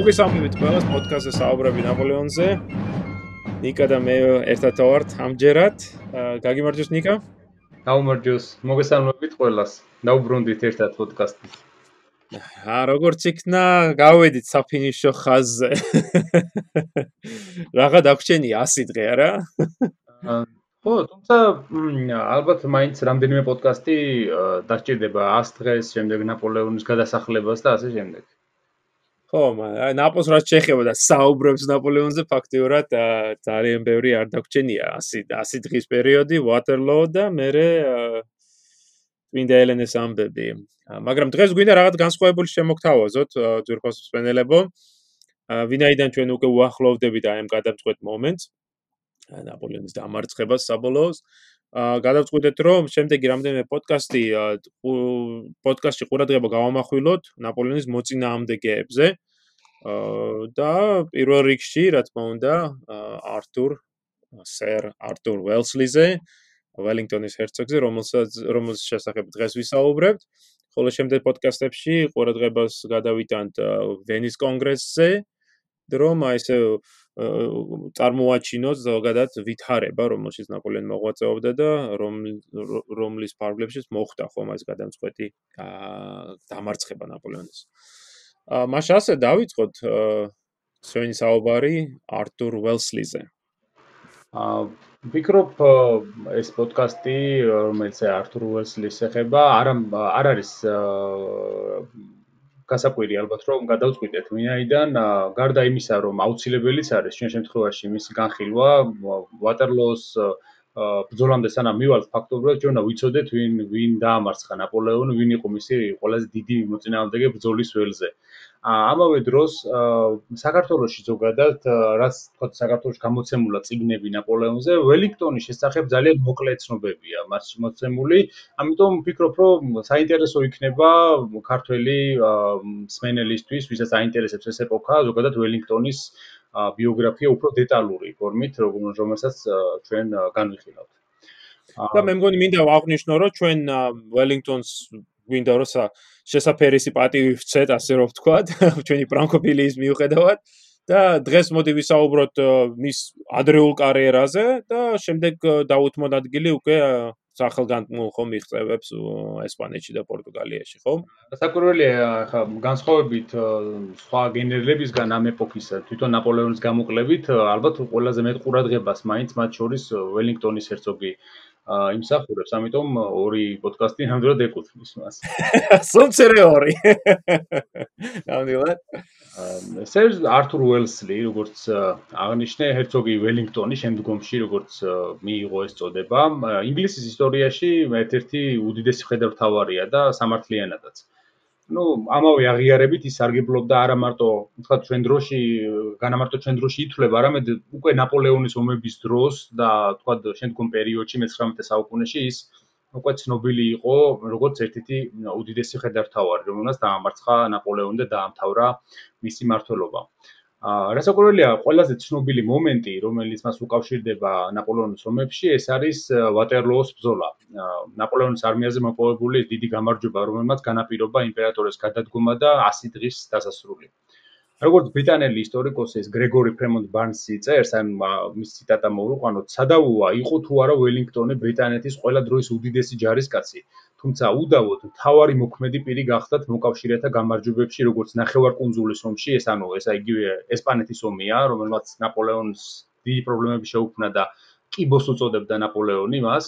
მოგესალმებით ყველას პოდკასტზე საუბრები ნაპოლეონზე. ნიკა და მე ერთად ვართ ამჯერად. გაგიმარჯოს ნიკა? გაუმარჯოს. მოგესალმებით ყველას. დაუბრუნდით ერთად პოდკასტში. აა როგორც იქნა, გავედით საფინიშო ხაზზე. რაღა დაგვრჩენია 100 დღე არა? ხო, თუმცა ალბათ მაინც რამდენიმე პოდკასტი დასჭირდება 100 დღეს, შემდეგ ნაპოლეონის გადასახლებას და ასე შემდეგ. ხო, ნაპოლს რაც შეეხება და საუბრებს ნაპოლეონზე ფაქტიურად ძალიან ბევრი არ დაგვრჩენია 100 100 დღის პერიოდი Waterloo და მე ვინდა ელენეს ამბები. მაგრამ დღეს გვინდა რაღაც განსხვავებული შემოგთავაზოთ ძვირფას სპენელებო. ვინაიდან ჩვენ უკვე უახლოვდებით აი ამ გადამწყვეტ მომენტს ნაპოლეონის დამარცხებას საბოლოოს. გადავწყვიტეთ რომ შემდეგი რამდენიმე პოდკასტი პოდკასტში ყურადღება გავამახვილოთ ნაპოლეონის მოწინააღმდეგეებზე. და პირველ რიგში რა თქმა უნდა არტურ სერ არტურ ველსლიზე ველინგტონის ჰერცოგზე რომელსაც რომელის შესახებ დღეს ვისაუბრებთ. ხოლო შემდეგ პოდკასტებში ყურადღებას გადავიტანთ ვენის კონგრესზე რომ აი ესე წარმოაჩინოს ზოგადად ვითარება, რომელშიც ნაპოლეონი მოღვაწეობდა და რომ რომლის ფარგლებშიც მოხდა ხომ ეს გადამწყვეტი დამარცხება ნაპოლეონის. აა მაშ ასე დავიწყოთ ჩვენი საუბარი არტურ ველსლიზე. აა ვფიქრობ ეს პოდკასტი რომელიც არტურ ველსლის ეხება არ არის გასაკვირი ალბათ რომ გადავწყვიტეთ. ვინაიდან გარდა იმისა რომ აუცილებელიც არის ჩვენ შემთხვევაში მისი განხილვა ვატერლოოს ბრძოლამდე სანამ მივალთ ფაქტობრივად ჩვენ უნდა ვიცოდეთ ვინ ვინ დაამარცხა ნაპოლეონი ვინ იყო მისი ყველაზე დიდი მოწინააღმდეგე ბრძოლის ველზე. ამავე დროს საქართველოსში ზოგადად რაც თქვა საქართველოს გამოცემულა ციგნები ნაპოლეონზე ველინგტონის შესახებ ძალიან მოკლე ცნობებია მას მოცემული. ამიტომ ვფიქრობ რომ საინტერესო იქნება ქართველი სმენელისთვის ვისაც აინტერესებს ეს ეპოქა ზოგადად ველინგტონის ბიოგრაფია უფრო დეტალური ფორმით რომელსაც ჩვენ განვიხილავთ. და მე მგონი მინდა ვაღნიშნო რომ ჩვენ ველინგტონს გვინდა რომ შესაფერისი პატივი ვცეთ ასე რომ ვთქვათ ჩვენი ფრანკოფილიის მიუხედავად და დღეს მოდი ვისაუბროთ მის ადრეულ კარიერაზე და შემდეგ დავუთმოთ ადგილი უკვე სახელგანმო ხომ მიღწევებს ესპანეთში და პორტუგალიაში, ხო? საკურველია ხა განსხვავებით სხვა გენერლებისგან ამ ეპოქის თვითონ ნაპოლეონის გამოკლებით, ალბათ ყველაზე მეტყურადღებას მაინც მათ შორის ველინგტონის герцоგი იმსახურებს, ამიტომ ორი პოდკასტი ნამდვილად ეკუთვნის მას. სუმცერე ორი. ნამდვილად. სერ ართურ უელსლი, როგორც აღნიშნე, ჰერცოგი ველინგტონი შემდგომში, როგორც მიიღო ეს წოდება, ინგლისის ისტორიაში ერთ-ერთი უდიდესი მხედართავარია და სამართლიანადაც. Ну ამავე აღიარებით ის სარგებლობდა არა მარტო თქვა ჩვენ დროში განამარტო ჩვენ დროში ითვლება არამედ უკვე ნაპოლეონის ომების დროს და თქვა შემდგომ პერიოდში მე-19 საუკუნეში ის უკვე ცნობილი იყო როგორც ერთ-ერთი უდიდესი ხედართავარი რომელსაც დაამარცხა ნაპოლეონი და დაამთავრა მისი მმართველობა რასაკვირველია, ყველაზე ცნობილი მომენტი, რომელიც მას უკავშირდება ნაპოლეონის ომებში, ეს არის ვატერლოოს ბრძოლა. ნაპოლეონის არმიაზე მოპოვებული დიდი გამარჯვება, რომელმაც განაპირობა იმპერატორის გადადგომა და 100 დღის დასასრული. როგორც ბრიტანელი ისტორიკოსი ეს გრეგორი ფრემონტ ბარნსი წერს, ან მის ციტატა მოვიყვანოთ, სადავოა, იყო თუ არა ველინგტონი ბრიტანეთის ყველა დროის უდიდესი ჯარისკაცი, თუმცა უდავოდ თავარი მოქმედი პირი გახდათ მოკავშირეთა გამარჯვებებში როგორც ნახევარკუნძულის ომში ეს ანუ ესა იგივე ესპანეთის ომია რომელმაც ნაპოლეონს დიდი პრობლემები შეუქმნა და კიბოს უწოდებდა ნაპოლეონი მას,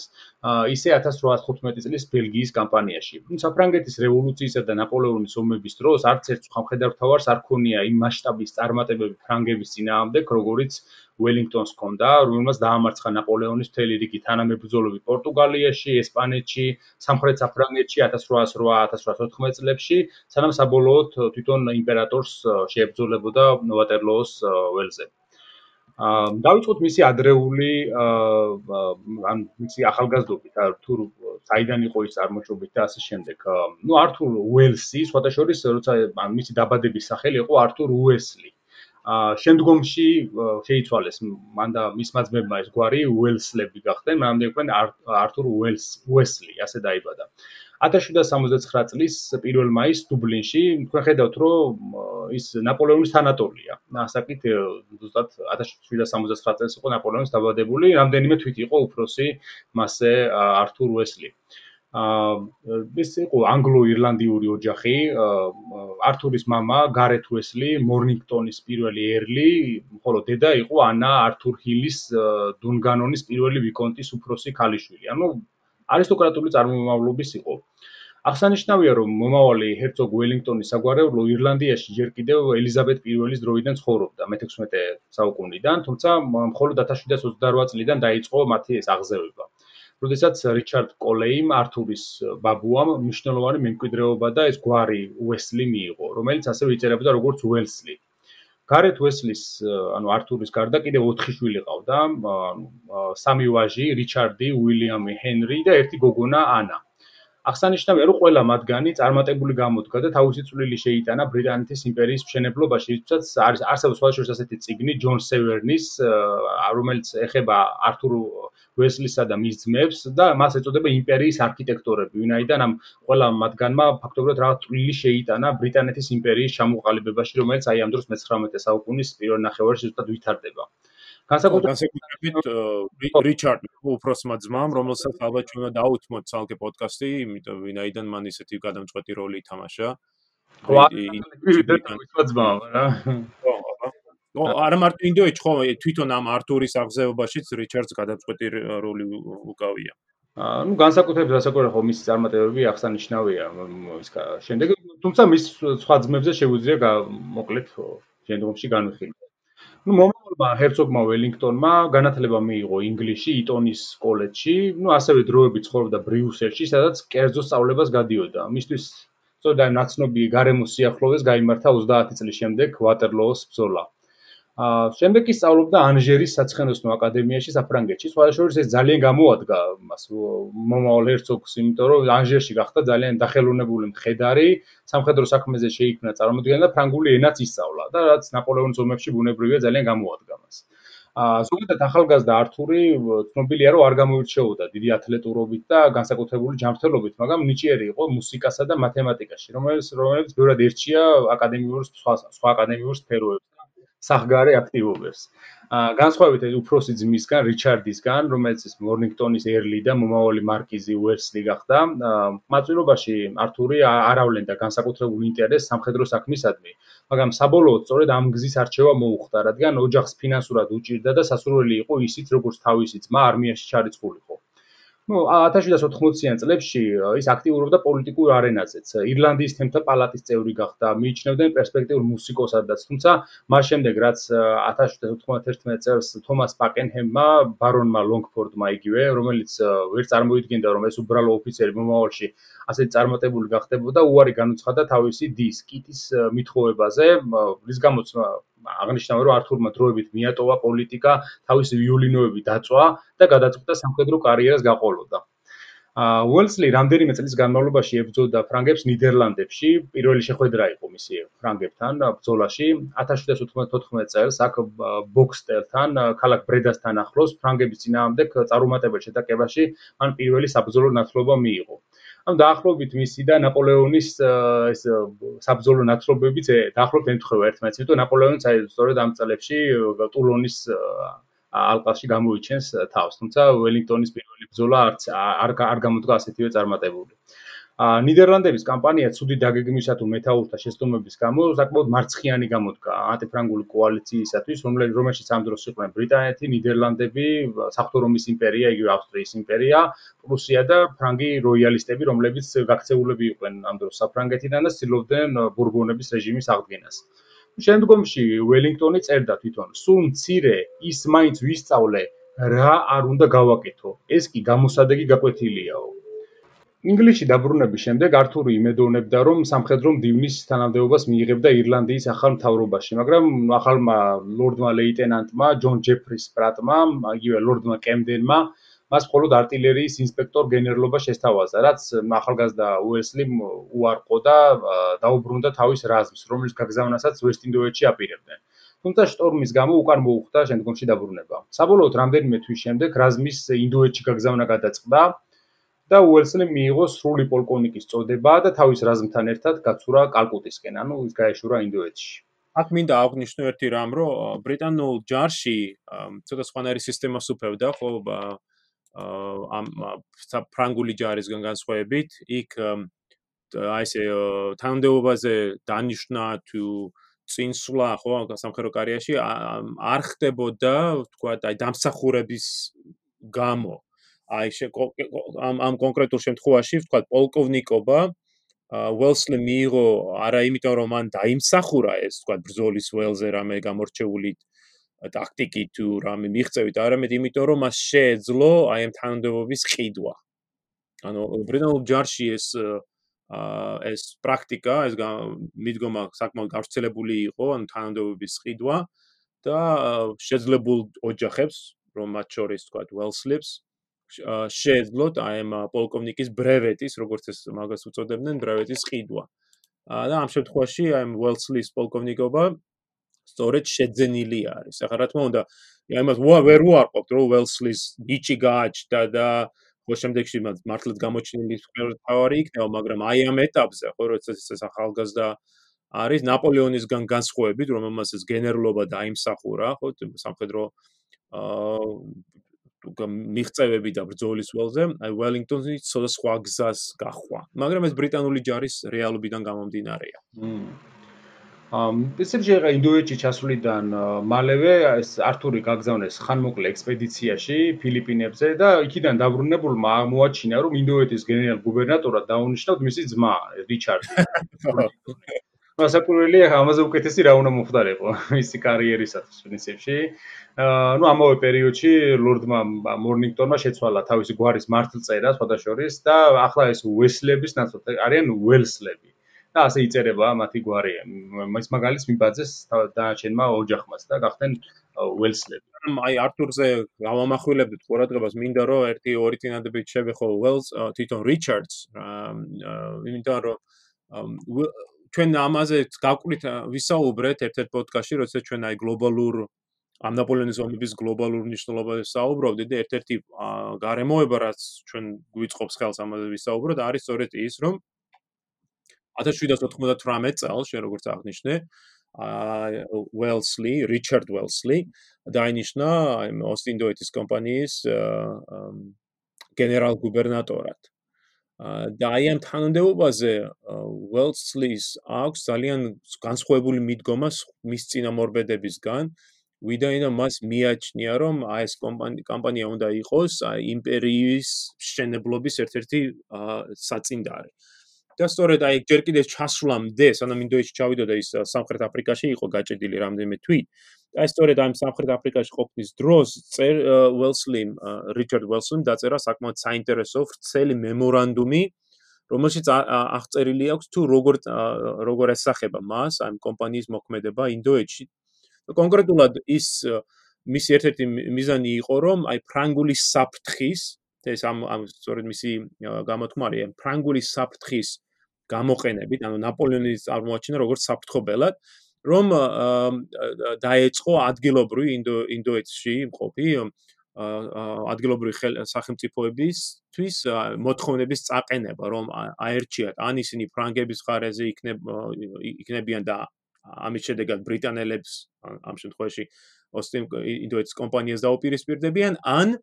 ისე 1815 წლის ბელგიის კამპანიაში. თუმცა ფრანგეთის რევოლუციისა და ნაპოლეონის ომების დროს არც ერთ ხმხედართავარს არ ქონია იმ მასშტაბის წარმატებები ფრანგების წინააღმდეგ, როგორიც ველინგტონს ჰქონდა, რომელმაც დაამარცხა ნაპოლეონის მთელი რიგი თანამებრძოლები პორტუგალიაში, ესპანეთში, სამხრეთ საფრანგეთში 1808-1814 წლებში, სანამ საბოლოოდ თვითონ იმპერატორს შეებრძოლებოდა ვატერლოოს ველზე. აა დავიწყოთ მისი ადრეული აა ან მისი ახალგაზრდობით, თუ საიდან იყო ის წარმოშობით და ასე შემდეგ. ნუ ართურ უელსი, სხვათა შორის, როცა ან მისი დაბადების სახელი იყო ართურ უესლი. აა შემდგომში შეიცვალეს მან და მის მაძმებმა ეს გვარი უელსლები გახდნენ, მანამდე იყვნენ ართურ უელს უესლი, ასე დაიბადა. 1769 წლის 1 მაისს დუბლინში თქვენ ხედავთ რომ ის ნაპოლეონის თანატოლია. ასაკით ზუსტად 1769 წელს იყო ნაპოლეონის დაბადებული, რამდენიმე თვით იყო უფროსი მასე ართურ უესლი. აა ეს იყო ანგლო-ირლანდიური ოჯახი. ართურის мама გარეთ უესლი, მორნინგტონის პირველი ერლი, ხოლო დედა იყო ანა ართურ ჰილის დუნგანონის პირველი ვიკონტის უფროსი ქალიშვილი. ანუ არისტოკრატული წარმომავლობის იყო. აღსანიშნავია, რომ მომავალი ჰერცოგ ველინგტონის საგვარეულო ირლანდიაში ჯერ კიდევ ელიზაბეთ პირველის დროიდან ცხოვრობდა, მე-16 საუკუნიდან, თუმცა მხოლოდ 1728 წლიდან დაიწყო მათი ეს აღზევება. როდესაც რიჩარდ კოლეიმ ართურის ბაბუამ მნიშვნელოვანი მემკვიდრეობა და ეს გვარი უესლი მიიღო, რომელიც ასევე იწერებოდა როგორც უელსლი. გარეთ უესლის, ანუ ართურის გარდა კიდევ 4 შვილი ყავდა, ანუ სამი ვაჟი, რიჩარდი, უილიამი, ჰენრი და ერთი გოგონა ანა. აღსანიშნავია, რომ ყველა მათგანი წარმატებული გამოდგა და თავისი წვლილი შეიტანა ბრიტანეთის იმპერიის მშენებლობაში, რითაც არის არსებობს სხვადასხვა ასეთი ციგნი ჯონ სევერნის, რომელიც ეხება ართურ უესლისა და მის ძმებს და მას ეწოდება იმპერიის არქიტექტორები, ვინაიდან ამ ყველა მათგანმა ფაქტობრივად რაღაც წვლილი შეიტანა ბრიტანეთის იმპერიის ჩამოყალიბებაში, რომელიც აი ამ დროს მე-19 საუკუნის პირველ ნახევარში ზუსტად ვითარდება. განსაკუთრებით რიჩარდ უფროსმა ძმამ, რომელსაც ალბათ ჩვენ დაუთმოთ ცალკე პოდკასტი, იმიტომ ვინაიდან მან ისეთი გადამწყვეტი როლი ითამაშა. ძმამ რა. ხო, ო არა მარტო ინდოეთში ხო თვითონ ამ არტურის აღზევებაშიც რიჩარდს გადამწყვეტი როლი უკავია. აა ნუ განსაკუთრებით რასაკვირველია ხო მისი წარმატებები აღსანიშნავია ის შემდეგ თუმცა მის სხვა ძმებზე შეგვიძლია მოკლედ შემდგომში განვიხილოთ. ну მომავალმა ჰერცოგმა ველინგტონმა განათლება მიიღო ინგლისში, იტონის კოლეჯში, ну ასევე დროებით ცხოვრობდა ბრიუსელში, სადაც კერძო სწავლებას გადიოდა. მისთვის სწორედ აი ნაცნობი გარემოს სიახლოვეს გაიმართა 30 წლის შემდეგ ვატერლოოს ბრძოლა. შემდეგ კი სწავლობდა ანჟერის საცხენოსნო აკადემიაში საფრანგეთში. სხვადასხვა ეს ძალიან გამოადგა მას მომავალ герцогს, იმიტომ რომ ანჟერში გახდა ძალიან დახელოვნებული მხედარი, სამხედრო საქმეზე შეიქმნა წარმოდგენა და ფრანგული ენაც ისწავლა და რაც ნაპოლეონის ომებში ბუნებრივია ძალიან გამოადგა მას. აა ზოგადად ახალგაზრდა ართური ცნობილია რომ არ გამოირჩეოდა დიდი ათლეტურობით და განსაკუთრებული ჯანმრთელობით, მაგრამ ნიჭიერი იყო მუსიკასა და მათემატიკაში, რომელიც რომელიც ბევრად ერთია აკადემიურ სხვა სხვა აკადემიურ სფეროებს. სახგარე აქტივობებს. აა განსხვავებით ეს უფროსი ძმისგან, რიჩარდისგან, რომელიც ის მორნინგტონის ერლი და მომავალი მარკიზი უერსლი გახდა, მაწვილობაში ართური არავლენდა განსაკუთრებულ ინტერესს სამხედრო საქმისადმი, მაგრამ საბოლოოდ სწორედ ამ გზის არჩევა მოუხდა, რადგან ოჯახს ფინანსურად უჭირდა და სასურველი იყო ისიც, როგორც თავისი ძმა არმიაში ჩარიცხულიყო. Ну 1780-იან წლებში ის აქტიურობდა პოლიტიკურ არენაზეც. ირლანდიის თემთა პალატის წევრი გახდა, მიიჩნევდნენ პერსპექტიულ მუსიკოსადაც, თუმცა მას შემდეგ რაც 1791 წელს თომას პაკენჰემმა, ბარონმა ლონგფორდმა იგივე, რომელიც ვერ წარმოიდგენდა რომ ეს უბრალო ოფიცერი მომავალში ასეთ წარმატებული გახდებოდა, უარი განუცხადა თავისი დის, კიტის მithოვებაზე, რის გამოც აღნიშნავენ რომ ართურმა დროებით მიატოვა პოლიტიკა, თავისი ვიოლინოები დაწვა და გადაწყვიტა სამხედრო კარიერას გაყოლოდა. აა უელსლი რამდენიმე წლის განმავლობაში ებრძოდა ფრანგებს ნიდერლანდებში, პირველი შეხვედრა იყო მისი ფრანგებთან ბრძოლაში 1794 წელს აქ ბოქსტელთან, ქალაქ ბრედასთან ახლოს ფრანგების ძინაამდე წარუმატებელ შეტაკებაში მან პირველი საბრძოლო ნაცვლობა მიიღო. ანუ დაახლოებით მისი და ნაპოლეონის ეს საბრძოლო ნაცნობებიც დაახლოებით ემთხვევა ერთმანეთს, იმიტომ ნაპოლეონიც აი სწორედ ამ წლებში ტულონის ალყაში გამოიჩენს თავს, თუმცა ველინგტონის პირველი ბრძოლა არც არ არ გამოდგა ასეთივე წარმატებული. ნიდერლანდების კამპანია ცუდი დაგეგმვისა თუ მეტაურთა შეცდომების გამო საკმაოდ მარცხიანი გამოდგა ანტიფრანგული კოალიციისათვის, რომელშიც ამ დროს იყვნენ ბრიტანეთი, ნიდერლანდები, საფრთხო რომის იმპერია, იგივე ავსტრიის იმპერია, პრუსია და ფრანგი როიალისტები, რომლებიც გაქცეულები იყვნენ ამ დროს საფრანგეთიდან და ცდილობდნენ ბურბონების რეჟიმის აღდგენას. შემდგომში ველინგტონი წერდა თვითონ: "სულ მცირე ის მაინც ვისწავლე რა არ უნდა გავაკეთო. ეს კი გამოსადეგი გაკვეთილიაო." ინგლისში დაბრუნების შემდეგ ართური იმედოვნებდა, რომ სამხედრო მდივნის თანამდებობას მიიღებდა ირლანდიის ახალ მთავრობაში, მაგრამ ახალმა ლორდმა ლეიტენანტმა ჯონ ჯეფრის პრატმა, იგივე ლორდმა კემდენმა მას მხოლოდ артиლერიის ინსპექტორ გენერლობა შესთავაზა, რაც ახალგაზრდა უესლიმ უარყო და დაუბრუნდა თავის რაზმს, რომლის გაგზავნასაც ვესტინდოეთში აპირებდნენ. თუმცა შტორმის გამო უკან მოუხდა შემდგომში დაბრუნება. საბოლოოდ რამდენიმე თვის შემდეგ რაზმის ინდოეთში გაგზავნა გადაწყდა და უელსლი მიიღო სრული პოლკოვნიკის წოდება და თავის რაზმთან ერთად გაცურა კალკუტისკენ, ანუ ის გაეშურა ინდოეთში. აქ მინდა აღნიშნო ერთი რამ, რომ ბრიტანულ ჯარში ცოტა სხვანაირი სისტემას უფევდა, ხო, ამ ფრანგული ჯარისგან განსხვავებით, იქ აი ესე თანამდებობაზე დანიშნა თუ წინსვლა ხო სამხედრო კარიერაში არ ხდებოდა თქვა აი დამსახურების გამო აი ამ ამ კონკრეტულ შემთხვევაში თქვა პოლკოვნიკობა ველსლი მიიღო არა იმიტომ რომ მან დაიმსახურა ეს თქვა ბრძოლის ველზე რამე გამორჩეული ტაქტიკი თუ რამე მიღწევით არამედ იმიტომ რომ მას შეეძლო აი ამ თანამდებობის ყიდვა. ანუ ბრინაულ ჯარში ეს ეს პრაქტიკა, ეს მიდგომა საკმაოდ გავრცელებული იყო, ან თანამდებობის ყიდვა და შეძლებულ ოჯახებს, რომ მათ შორის თქვა ველსლიპს შეეძლოთ აი ამ პოლკოვნიკის ბრევეტის, როგორც ეს მაგას უწოდებდნენ, ბრევეტის ყიდვა. და ამ შემთხვევაში აი ამ ველსლის პოლკოვნიკობა სწორედ შეძენილი არის. ახლა რა თქმა უნდა, იმას ვერ უარყოფთ, რომ ველსლის ბიჭი გააჩნდა და ხო შემდეგში მართლაც გამოჩენილი თავარი იქნება, მაგრამ აი ამ ეტაპზე, ხო როცა ეს ახალგაზრდა არის ნაპოლეონისგან განსხვავებით, რომელმაც ეს გენერლობა დაიმსახურა, ხო სამხედრო აა მიღწევები და ბრძოლის ველზე, აი ველინგტონი ცოტა სხვა გზას გახვა. მაგრამ ეს ბრიტანული ჯარის რეალობიდან გამომდინარეა. ისევ შეიძლება ინდოეთში ჩასვლიდან მალევე ეს ართური გაგზავნეს ხანმოკლე ექსპედიციაში ფილიპინებზე და იქიდან დაბრუნებულმა აღმოაჩინა რომ ინდოეთის გენერალ გუბერნატორად დაუნიშნავთ მისი ძმა რიჩარდი. მასაკურველი ამაზე უკეთესი რა უნდა მოხდარიყო მისი კარიერისათვის პრინციპში. აა ნუ ამავე პერიოდში ლორდმა მორნინგტონმა შეცვალა თავისი გვარის მართლწერა სხვადასხვა და ახლა ეს უესლების ნაცვლად არიან უელსლები. და ასე იწერება მათი გვარი. მის მაგალითს მიბაძეს დააჩენმა ოჯახმაც და გახდნენ უელსლები. აი ართურზე გავამახვილებდით ყურადღებას, მინდა რომ ერთი ორი წინადებით შევეხო უელს თვითონ რიჩარდს, იმიტომ რომ ჩვენ ამაზე გაკვირით ვისაუბრეთ ერთ-ერთ პოდკასტში, როცა ჩვენ აი გლობალურ ამ ნაპოლეონის ომების გლობალურ მნიშვნელობაზე საუბრობდით და ერთ-ერთი გარემოება რაც ჩვენ გვიწყობს ხელს ამაზე ვისაუბროთ, არის სწორედ ის, რომ 1798 წელს, შენ როგორც აღნიშნე, აა უელსლი, რიჩარდ უელსლი დაინიშნა აი ოსტინ დოეთის კომპანიის გენერალ გუბერნატორად. აა და აი ამ თანამდებობაზე უელსლის აქვს ძალიან განსხვავებული მიდგომა მის წინამორბედებისგან. ვიდაინო მას მიაჩნია რომ აი ეს კომპანია უნდა იყოს აი იმპერიის შენებლობის ერთ-ერთი საწინდარი. და სწორედ აი ჯერ კიდევ ჩასვლამდე, სანამ ინდოეთში ჩავიდოდა ის სამხრეთ აფრიკაში იყო გაჭედილი რამდენიმე თვით. აი სწორედ ამ სამხრეთ აფრიკაში ყოფნის დროს წერ უელსლიმ რიჩარდ უელსონ დაწერა საკმაოდ საინტერესო ვრცელი მემორანდუმი, რომელშიც აღწერილი აქვს თუ როგორ როგორ ესახება მას ამ კომპანიის მოქმედება ინდოეთში. კონკრეტულად ის მის ერთ-ერთი მიზანი იყო რომ აი ფრანგული საფრთხის ეს ამ ამ სწორედ მისი გამოთქმარია ფრანგული საფრთხის გამოყენებით, ანუ ნაპოლეონის წარმოაჩენა როგორც საფრთხობელად, რომ დაეწყო ადგილობრივი ინდოეთში მყოფი ადგილობრივი სახელმწიფოებისთვის მოთხოვნების წაყენება, რომ აერჩიათ ან ისინი ფრანგების ხარეზე იქნებიან და ამის შედეგად ბრიტანელებს ამ შემთხვევაში ოსტიმ ინდოეთის კომპანიას დაუპირისპირდებიან, ან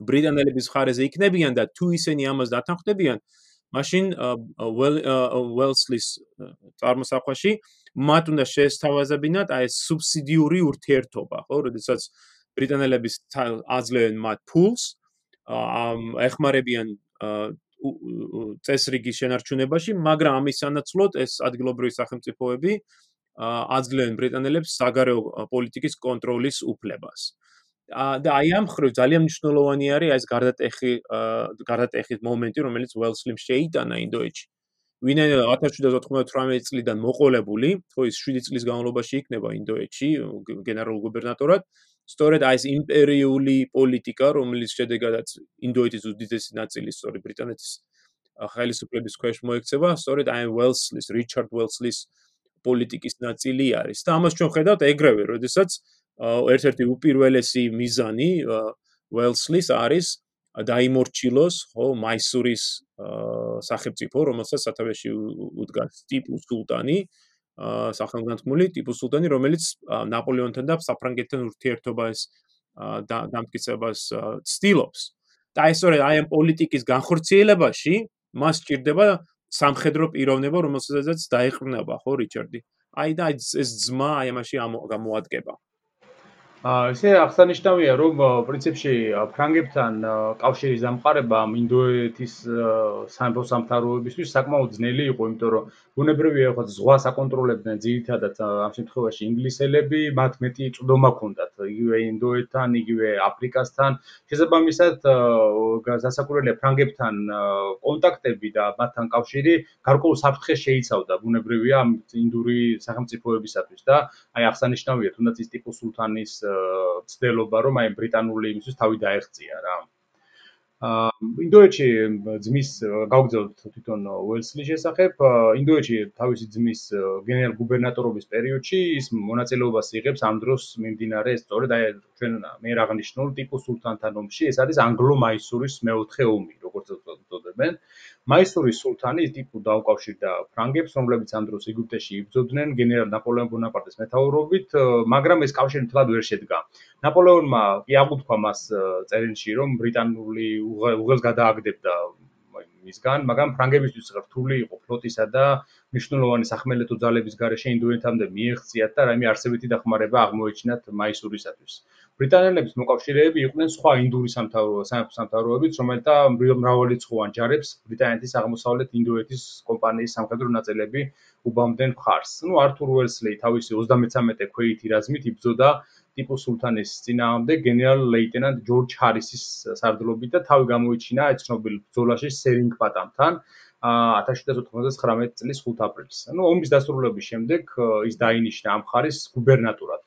ბრიტანელების ხარეზე იქნებიან და თუ ისინი ამას დათანხმდებიან, მაშინ უელსლის წარმოსახვაში მათ უნდა შეესთავაზებინათ აი ეს სუბსიდიური ურთიერთობა, ხო, როდესაც ბრიტანელების აძლევენ მათ ფულს, ეხმარებიან წესრიგის შენარჩუნებაში, მაგრამ ამის სანაცვლოდ ეს ადგილობრივი სახელმწიფოები აძლევენ ბრიტანელებს საგარეო პოლიტიკის კონტროლის უფლებას. და აი ამ ხრივ ძალიან მნიშვნელოვანი არის ეს გარდატეხი გარდატეხის მომენტი, რომელიც უელსლიმ შეიტანა ინდოეთში. ვინაიდან 1798 წლიდან მოყოლებული, ხო ის 7 წლის განმავლობაში იქნება ინდოეთში გენერალ გუბერნატორად, სწორედ აი ეს იმპერიული პოლიტიკა, რომელიც შედეგადაც ინდოეთის უდიდესი ნაწილი სწორედ ბრიტანეთის ხელისუფლების ქვეშ მოექცევა, სწორედ აი უელსლის, რიჩარდ უელსლის პოლიტიკის ნაწილი არის. და ამას ჩვენ ხედავთ ეგრევე, როდესაც ერთ-ერთი უპირველესი მიზანი უელსლის არის დაიმორჩილოს, ხო, მაისურის სახელმწიფო, რომელსაც სათავეში უდგას ტიპუ სულტანი, სახელგანთმული ტიპუ სულტანი, რომელიც ნაპოლეონთან და საფრანგეთთან ურთიერთობას დამტკიცებას ცდილობს. და ეს სწორედ აი ამ პოლიტიკის განხორციელებაში მას ჭირდება სამხედრო პიროვნება, რომელსაც დაეყრდნობა, ხო, რიჩარდი? აი და ეს ძმა აი ამაში გამოადგება. ესე აღსანიშნავია რომ პრინციპში ფრანგებთან კავშირის დამყარება ინდოეთის სამეფო სამთავროებისთვის საკმაოდ ძნელი იყო, იმიტომ რომ ბუნებრივია ხო ზღვას აკონტროლებდნენ ძირითადად ამ შემთხვევაში ინგლისელები, მათ მეტი წვდომა ჰქონდათ იგივე ინდოეთთან, იგივე აფრიკასთან. შესაბამისად გასაკურველია ფრანგებთან კონტაქტები და მათთან კავშირი გარკვეულ საფრთხეს შეიცავდა ბუნებრივია ინდური სახელმწიფოებისათვის და აი აღსანიშნავია თუნდაც ის ტიპოს სულთანის ცდელობა რომ აი ბრიტანული იმისთვის თავი დაეღწია რა. აა ინდოეთში ძმის გავგზავნოთ თვითონ უელსლის შესახებ. ინდოეთში თავისი ძმის გენერალ გუბერნატორობის პერიოდში ის მონაწილეობას იღებს ამ დროს მიმდინარე სწორედ აი ჩვენ მე აღნიშნულ ტიპოს სულთანთან ომში. ეს არის ანგლო-მაისურის მეოთხე ომი, როგორც უწოდებენ. მაისურის სულთანი ტიპო დაუკავშირდა ფრანგებს, რომლებიც ამ დროს ეგვიპტეში იბრძოდნენ გენერალ ნაპოლეონ ბონაპარტის მეთაურობით, მაგრამ ეს კავშირი თლად ვერ შედგა. ნაპოლეონმა კი აღუთქვა მას წერილში, რომ ბრიტანული უღელს გადააგდებდა მისგან, მაგრამ ფრანგებისთვის რთული იყო ფლოტისა და მნიშვნელოვანი სახმელეთო ძალების გარეშე ინდოეთამდე მიეღწიათ და რაიმე არსებითი დახმარება აღმოეჩინათ მაისურისათვის. ბრიტანელების მოკავშირეები იყვნენ სხვა ინდური სამეფო სამთავროებიც, რომელთა მრავალრიცხოვან ჯარებს ბრიტანეთის აღმოსავლეთ ინდოეთის კომპანიის სამხედრო ნაწილები უბამდნენ მხარს. ნუ ართურ უელსლი თავისი 33-ე ქვეითი რაზმით იბრძოდა ტიპუ სულთანის წინააღმდეგ გენერალ-ლეიტენანტ ჯორჯ ჰარისის სარდლობით და თავი გამოიჩინა აი ცნობილ ბრძოლაში სერინგპატამთან 1799 წლის 5 აპრილს. ანუ ომის დასრულების შემდეგ ის დაინიშნა ამ ხარის გუბერნატორად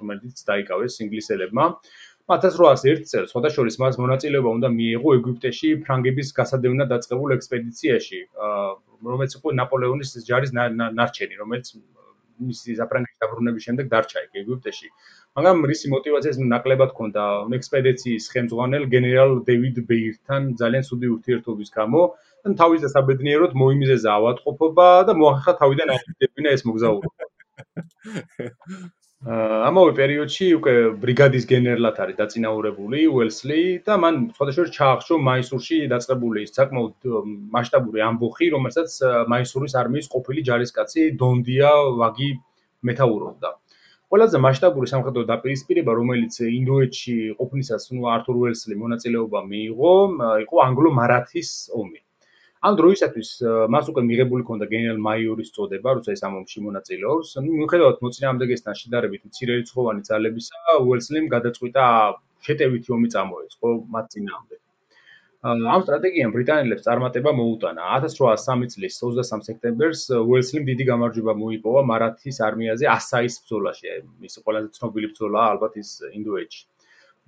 რომელიც დაიკავეს ინგლისელებმა. 1801 წელს შესაძლოა მას მონაწილეობა უნდა მიიღო ეგვიპტეში ფრანგების გასადევნად დაწყებულ ექსპედიციაში, რომელიც იყო ნაპოლეონის ჯარის ნარჩენი, რომელიც მისი საფრანგეთის დაბრუნების შემდეგ დარჩა იქ ეგვიპტეში. მაგრამ რისი мотивაციას ნაკლებად ჰქონდა ექსპედიციის ხელმძღვანელ გენერალ დევიდ ბეირთან ძალიან ცუდი ურთიერთობის გამო და თავის დასაბედნიეროდ მოიმიზეზა ავადმყოფობა და მოახერხა თავიდან აღიდებინა ეს მოგზაურობა. ამავე პერიოდში უკვე ბრიგადის გენერლად არის დაწინაურებული უელსლი და მან სხვადასხვა ჩაახშო მაისურში დაწყებული საკმაოდ მასშტაბური ამბოხი, რომელსაც მაისურის არმიის ყოფილი ჯარისკაცი დონდია ვაგი მეთაურობდა. ყველაზე მასშტაბური სამხედრო დაპირისპირება, რომელიც ინდოეთში ყოფნისას ნუ ართურ უელსლი მონაწილეობა მიიღო, იყო ანგლო-მარათის ომი. ამ დროისათვის მას უკვე მიღებული ქონდა გენერალ მაიორის წოდება, როცა ეს ამ ომში მონაწილეობს. ნუ მიუხედავად მოწინააღმდეგესთან შედარებით მცირერიცხოვანი ძალებისა, უელსლიმ გადაწყვიტა შეტევითი ომი წამოეწყო მათ წინააღმდეგ. ამ სტრატეგიამ ბრიტანელებს წარმატება მოუტანა. 1803 წლის 23 სექტემბერს უელსლიმ დიდი გამარჯვება მოიპოვა მარათის არმიაზე ასაის ბრძოლაში. მის ყველაზე ცნობილი ბრძოლაა ალბათ ის ინდოეთში.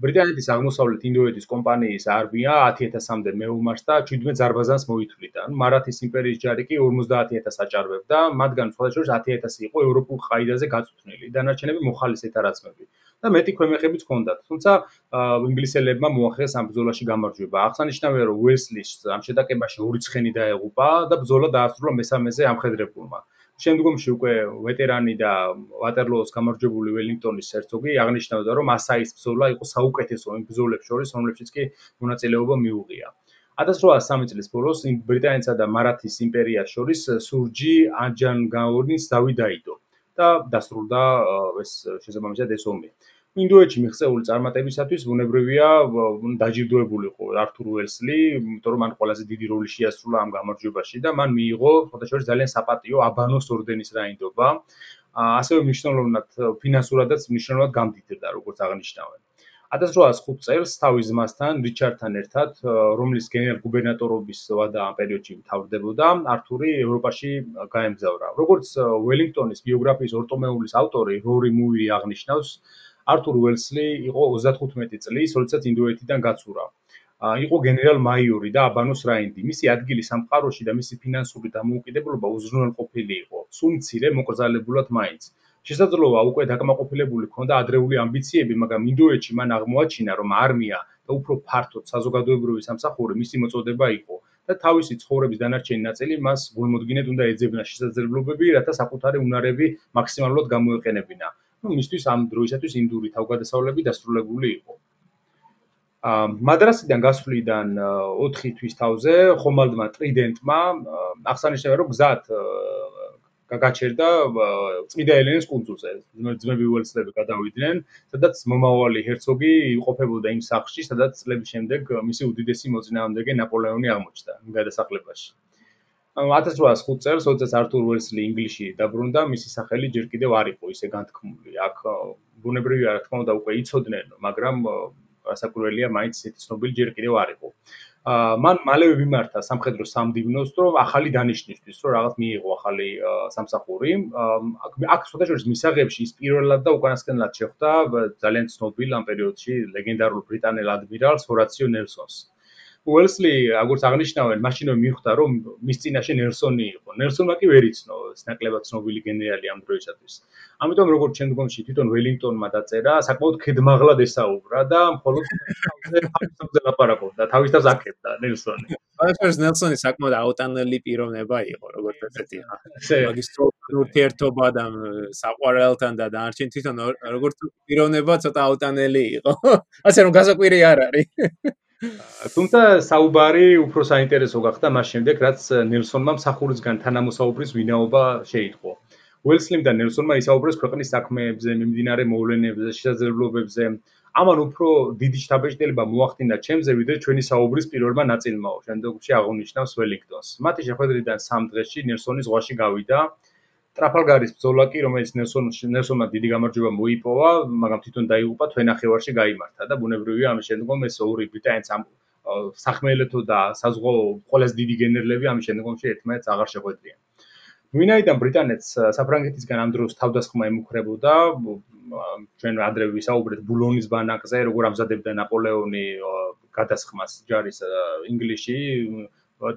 ბრიტანეთის აღმოსავლეთ ინდოეთის კომპანიის არმია 10000-მდე მეუმარს და 17 ზარბაზანს მოითვლიდა. ანუ მარათის იმპერიის ჯარი კი 50000 აჭარბებდა, მათგან სხვადასხვა 10000 იყო ევროპულ ყაიდაზე გაწუთნილი, დანარჩენები მოხალისეთა რაზმები. და მეტი ქვემეხებიც ჰქონდათ. თუმცა ინგლისელებმა მოახერხეს ამ ბრძოლაში გამარჯვება. აღსანიშნავია, რომ უესლის ამ შეტაკებაში ორი ცხენი დაეღუპა და ბრძოლა დაასრულა მესამეზე ამხედრებულმა. შემდგომში უკვე ვეტერანი და ვატერლოოს გამარჯვებული ველინგტონის ჰერცოგი აღნიშნავდა, რომ ასაის ბრძოლა იყო საუკეთესო იმ ბრძოლებს შორის, რომლებშიც კი მონაწილეობა მიუღია. 1803 წლის ბოლოს ბრიტანეთსა და მარათის იმპერიას შორის სურჯი აჯანგაონის დავი დაიდო და დასრულდა ეს შესაბამისად ეს ომი. ინდოეთში მიღწეული წარმატებისათვის ბუნებრივია დაჯილდოებულიყო ართურ უელსლი, იმიტომ რომ მან ყველაზე დიდი როლი შეასრულა ამ გამარჯვებაში და მან მიიღო ფოტოშორის ძალიან საპატიო აბანოს ორდენის რაინდობა. ასევე მნიშვნელოვნად ფინანსურადაც მნიშვნელოვნად გამდიდრდა, როგორც აღნიშნავენ. 1805 წელს თავის ძმასთან რიჩარდთან ერთად, რომლის გენერალ გუბერნატორობის ვადა ამ პერიოდში მთავრდებოდა, ართური ევროპაში გაემგზავრა. როგორც ველინგტონის ბიოგრაფიის ორტომეულის ავტორი რორი მუირი აღნიშნავს, ართურ უელსლი იყო 35 წლის, როდესაც ინდოეთიდან გაცურა. იყო გენერალ მაიორი და აბანოს რაინდი. მისი ადგილი სამყაროში და მისი ფინანსური დამოუკიდებლობა უზრუნველყოფილი იყო. სულ მცირე მოკრძალებულად მაინც. შესაძლოა უკვე დაკმაყოფილებული ქონდა ადრეული ამბიციები, მაგრამ ინდოეთში მან აღმოაჩინა, რომ არმია და უფრო ფართოდ საზოგადოებრივი სამსახური მისი მოწოდება იყო და თავისი ცხოვრების დანარჩენი ნაწილი მას გულმოდგინედ უნდა ეძებნა შესაძლებლობები, რათა საკუთარი უნარები მაქსიმალურად გამოეყენებინა. ну მისთვის ამ დროისათვის ინდური თავგადასავლები დასრულებული იყო. ა მადრასიდან გასვლიდან 4 თვის თავზე ხომალდმა ტრიდენტმა აღსანიშნავია რომ გზად გაჩერდა წმინდა ელენეს კუნძულზე. ძმები უელსლები გადავიდნენ, სადაც მომავალი ჰერცოგი იმყოფებოდა იმ სახლში, სადაც წლების შემდეგ მისი უდიდესი მოწინააღმდეგე ნაპოლეონი აღმოჩნდა იმ გადასახლებაში. 1805 წელს, როდესაც ართურ უელსლი ინგლისში დაბრუნდა, მისი სახელი ჯერ კიდევ არ იყო ისე განთქმული. აქ ბუნებრივია, რა თქმა უნდა, უკვე იცოდნენ, მაგრამ გასაკვირველია, მაინც ისეთი ცნობილი ჯერ კიდევ არ იყო. მან მალევე მიმართა სამხედრო სამდივნოს, რომ ახალი დანიშნისთვის, რომ რაღაც მიიღო ახალი სამსახური. აქ სხვადასხვა მისაღებში ის პირველად და უკანასკნელად შეხვდა ძალიან ცნობილ ამ პერიოდში ლეგენდარულ ბრიტანელ ადმირალს ჰორაციო ნელსონს. უელსლი, როგორც აღნიშნავენ, მაშინვე მიხვდა, რომ მის წინაშე ნელსონი იყო. ნელსონმა კი ვერ იცნო, ნაკლებად ცნობილი გენერალი ამ დროისათვის. ამიტომ როგორც შემდგომში თვითონ ველინგტონმა დაწერა, საკმაოდ ქედმაღლად ესაუბრა და მხოლოდ თავისთავად ლაპარაკობდა, თავისთავად აკეთდა ნელსონი. ფაშერს ნელსონი საკმაოდ აუტანელი პიროვნება იყო, როგორც ესეთი. მაგის ურთიერთობა და საყვარელთან და დაარჩენ თვითონ როგორც პიროვნება ცოტა აუტანელი იყო. ასე რომ გასაკვირი არ არის. თუმცა საუბარი უფრო საინტერესო გახდა მას შემდეგ, რაც ნელსონმა მსახურისგან თანამოსაუბრის ვინაობა შეიტყო. უელსლიმ და ნელსონმა ისაუბრეს ქვეყნის საქმეებზე, მიმდინარე მოვლენებზე, შესაძლებლობებზე. ამან უფრო დიდი შთაბეჭდილება მოახდინა ჩემზე, ვიდრე ჩვენი საუბრის პირველმა ნაწილმაო. შემდგომში აღნიშნავს ველინგტონს. მათი შეხვედრიდან სამ დღეში ნელსონი ზღვაში გავიდა. ტრაფალგარის ბრძოლა კი, რომელიც ნელსონ ნელსონმა დიდი გამარჯვება მოიპოვა, მაგრამ თვითონ დაიღუპა თვენახევარში გამართა და ბუნებრივია ამის შემდგომ ეს ორი ბრიტანეთს ამ სახმელეთო და საზღვაო ყველაზე დიდი გენერლები ამის შემდგომში ერთმანეთს აღარ შეხვედრიან. ვინაიდან ბრიტანეთს საფრანგეთისგან ამ დროს თავდასხმა ემუქრებოდა, ჩვენ ადრე ვისაუბრეთ ბულონის ბანაკზე, როგორ ამზადებდა ნაპოლეონი გადასხმას ჯარის ინგლისში,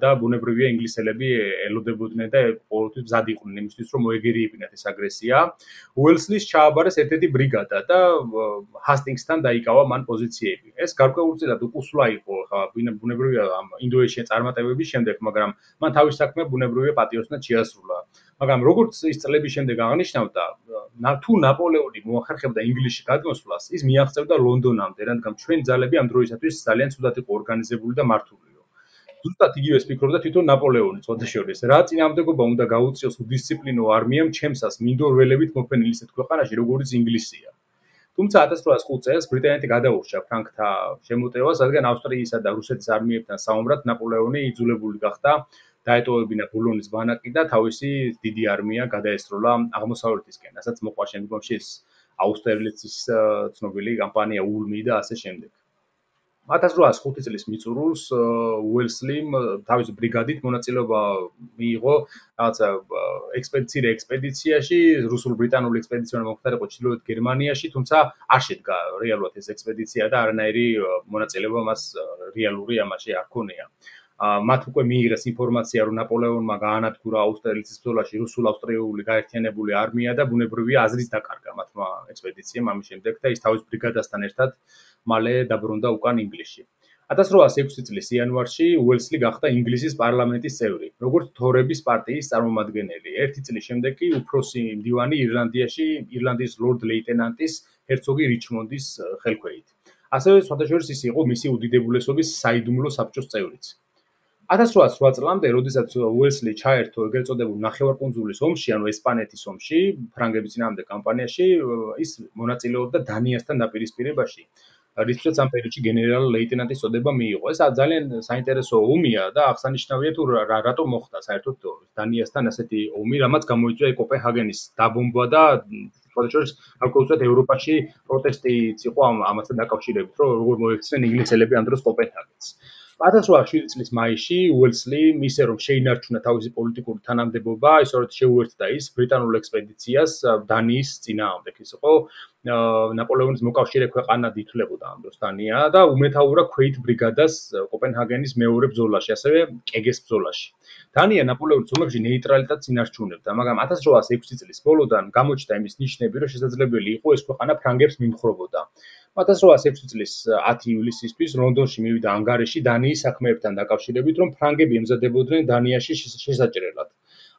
და ბუნებრივია ინგლისელები ელოდებოდნენ და ყოველთვის მზად იყვნენ იმისთვის რომ მოეგერიებინათ ეს აგრესია. უელსლის ჩააბარეს ერთ-ერთი ბრიგადა და ჰასტინგსთან დაიკავა მან პოზიციები. ეს გარკვეულწილად უკუსლა იყო ხა ბუნებრივია ამ ინდოეთში წარმატებების შემდეგ, მაგრამ მან თავის საქმე ბუნებრივია პატიოსნად შეასრულა. მაგრამ როგორც ის წლების შემდეგ აღნიშნავდა, თუ ნაპოლეონი მოახერხებდა ინგლისში გადმოსვლას, ის მიაღწევდა ლონდონამდე, რადგან ჩვენი ძალები ამ დროისათვის ძალიან ცუდად იყო ორგანიზებული და მართული. ზუსტად იგივეს ფიქრობდა თვითონ ნაპოლეონი წოდაშორის. რა წინამდებობა უნდა გაუწიოს უდისციპლინო არმიამ ჩემსას მინდორველებით მოფენილი ისეთ ქვეყანაში როგორიც ინგლისია. თუმცა 1805 წელს ბრიტანეთი გადაურჩა ფრანკთა შემოტევას, რადგან ავსტრიისა და რუსეთის არმიებთან საომრად ნაპოლეონი იძულებული გახდა დაეტოვებინა ბულონის ბანაკი და თავისი დიდი არმია გადაესროლა აღმოსავლეთისკენ, რასაც მოყვა შემდგომში აუსტერლიცის ცნობილი კამპანია ულმი და ასე შემდეგ. 1805 წლის მიწურულს უელსლიმ თავის ბრიგადით მონაწილეობა მიიღო რაღაცა ექსპედიციურ ექსპედიციაში, რუსულ-ბრიტანულ ექსპედიციურ მომხდარიყო ჩრდილოეთ გერმანიაში, თუმცა არ შედგა რეალურად ეს ექსპედიცია და არანაირი მონაწილეობა მას რეალური ამაში არ ქონია. მათ უკვე მიიღეს ინფორმაცია, რომ ნაპოლეონმა გაანადგურა აუსტერლიცის ბრძოლაში რუსულ-ავსტრიული გაერთიანებული არმია და ბუნებრივია აზრის დაკარგა მათმა ექსპედიციამ ამის შემდეგ და ის თავის ბრიგადასთან ერთად მალე დაბრუნდა უკან ინგლისში. 1806 წლის იანვარში უელსლი გახდა ინგლისის პარლამენტის წევრი, როგორც თორების პარტიის წარმომადგენელი. ერთი წლის შემდეგ კი უფროსი მდივანი ირლანდიაში ირლანდიის ლორდ-ლეიტენანტის ჰერცოგი რიჩმონდის ხელქვეით. ასევე სხვადასხვაშორის ის იყო მისი უდიდებულესობის საიდუმლო საბჭოს წევრიც. 1808 წლამდე, როდესაც უელსლი ჩაერთო ეგრეთ წოდებულ ნახევარკუნძულის ომში, ანუ ესპანეთის ომში, ფრანგების წინააღმდეგ კამპანიაში, ის მონაწილეობდა დანიასთან დაპირისპირებაში. რითაც ამ პერიოდში გენერალ ლეიტენანტის წოდება მიიღო. ეს ძალიან საინტერესო ომია და აღსანიშნავია თუ რა რატომ მოხდა საერთოდ დანიასთან ასეთი ომი, რამაც გამოიწვია კოპენჰაგენის დაბომბვა და ფოთაშორის ალკოუსად ევროპაში პროტესტიც იყო ამ ამასთან დაკავშირებით, რომ როგორ მოექცნენ ინგლისელები ამ დროს კოპენჰაგენს. 1807 წლის მაისში უელსლი ისე რომ შეინარჩუნა თავისი პოლიტიკური თანამდებობა, ისოეთ შეუერთდა ის ბრიტანულ ექსპედიციას დანიის წინააღმდეგ. ის იყო ნაპოლეონის მოკავშირე ქვეყანად ითვლებოდა ამ დროს დანია და უმეთაურა ქვეით ბრიგადას კოპენჰაგენის მეორე ბრძოლაში, ასევე კეგეს ბრძოლაში. დანია ნაპოლეონის ომებში ნეიტრალიტეტს ინარჩუნებდა, მაგრამ 1806 წლის ბოლოდან გამოჩნდა იმის ნიშნები, რომ შესაძლებელი იყო ეს ქვეყანა ფრანგებს მიმხრობოდა. 1806 წლის 10 ივლისისთვის ლონდონში მივიდა ანგარიში დანიის საქმეებთან დაკავშირებით, რომ ფრანგები ემზადებოდნენ დანიაში შესაჭრელად.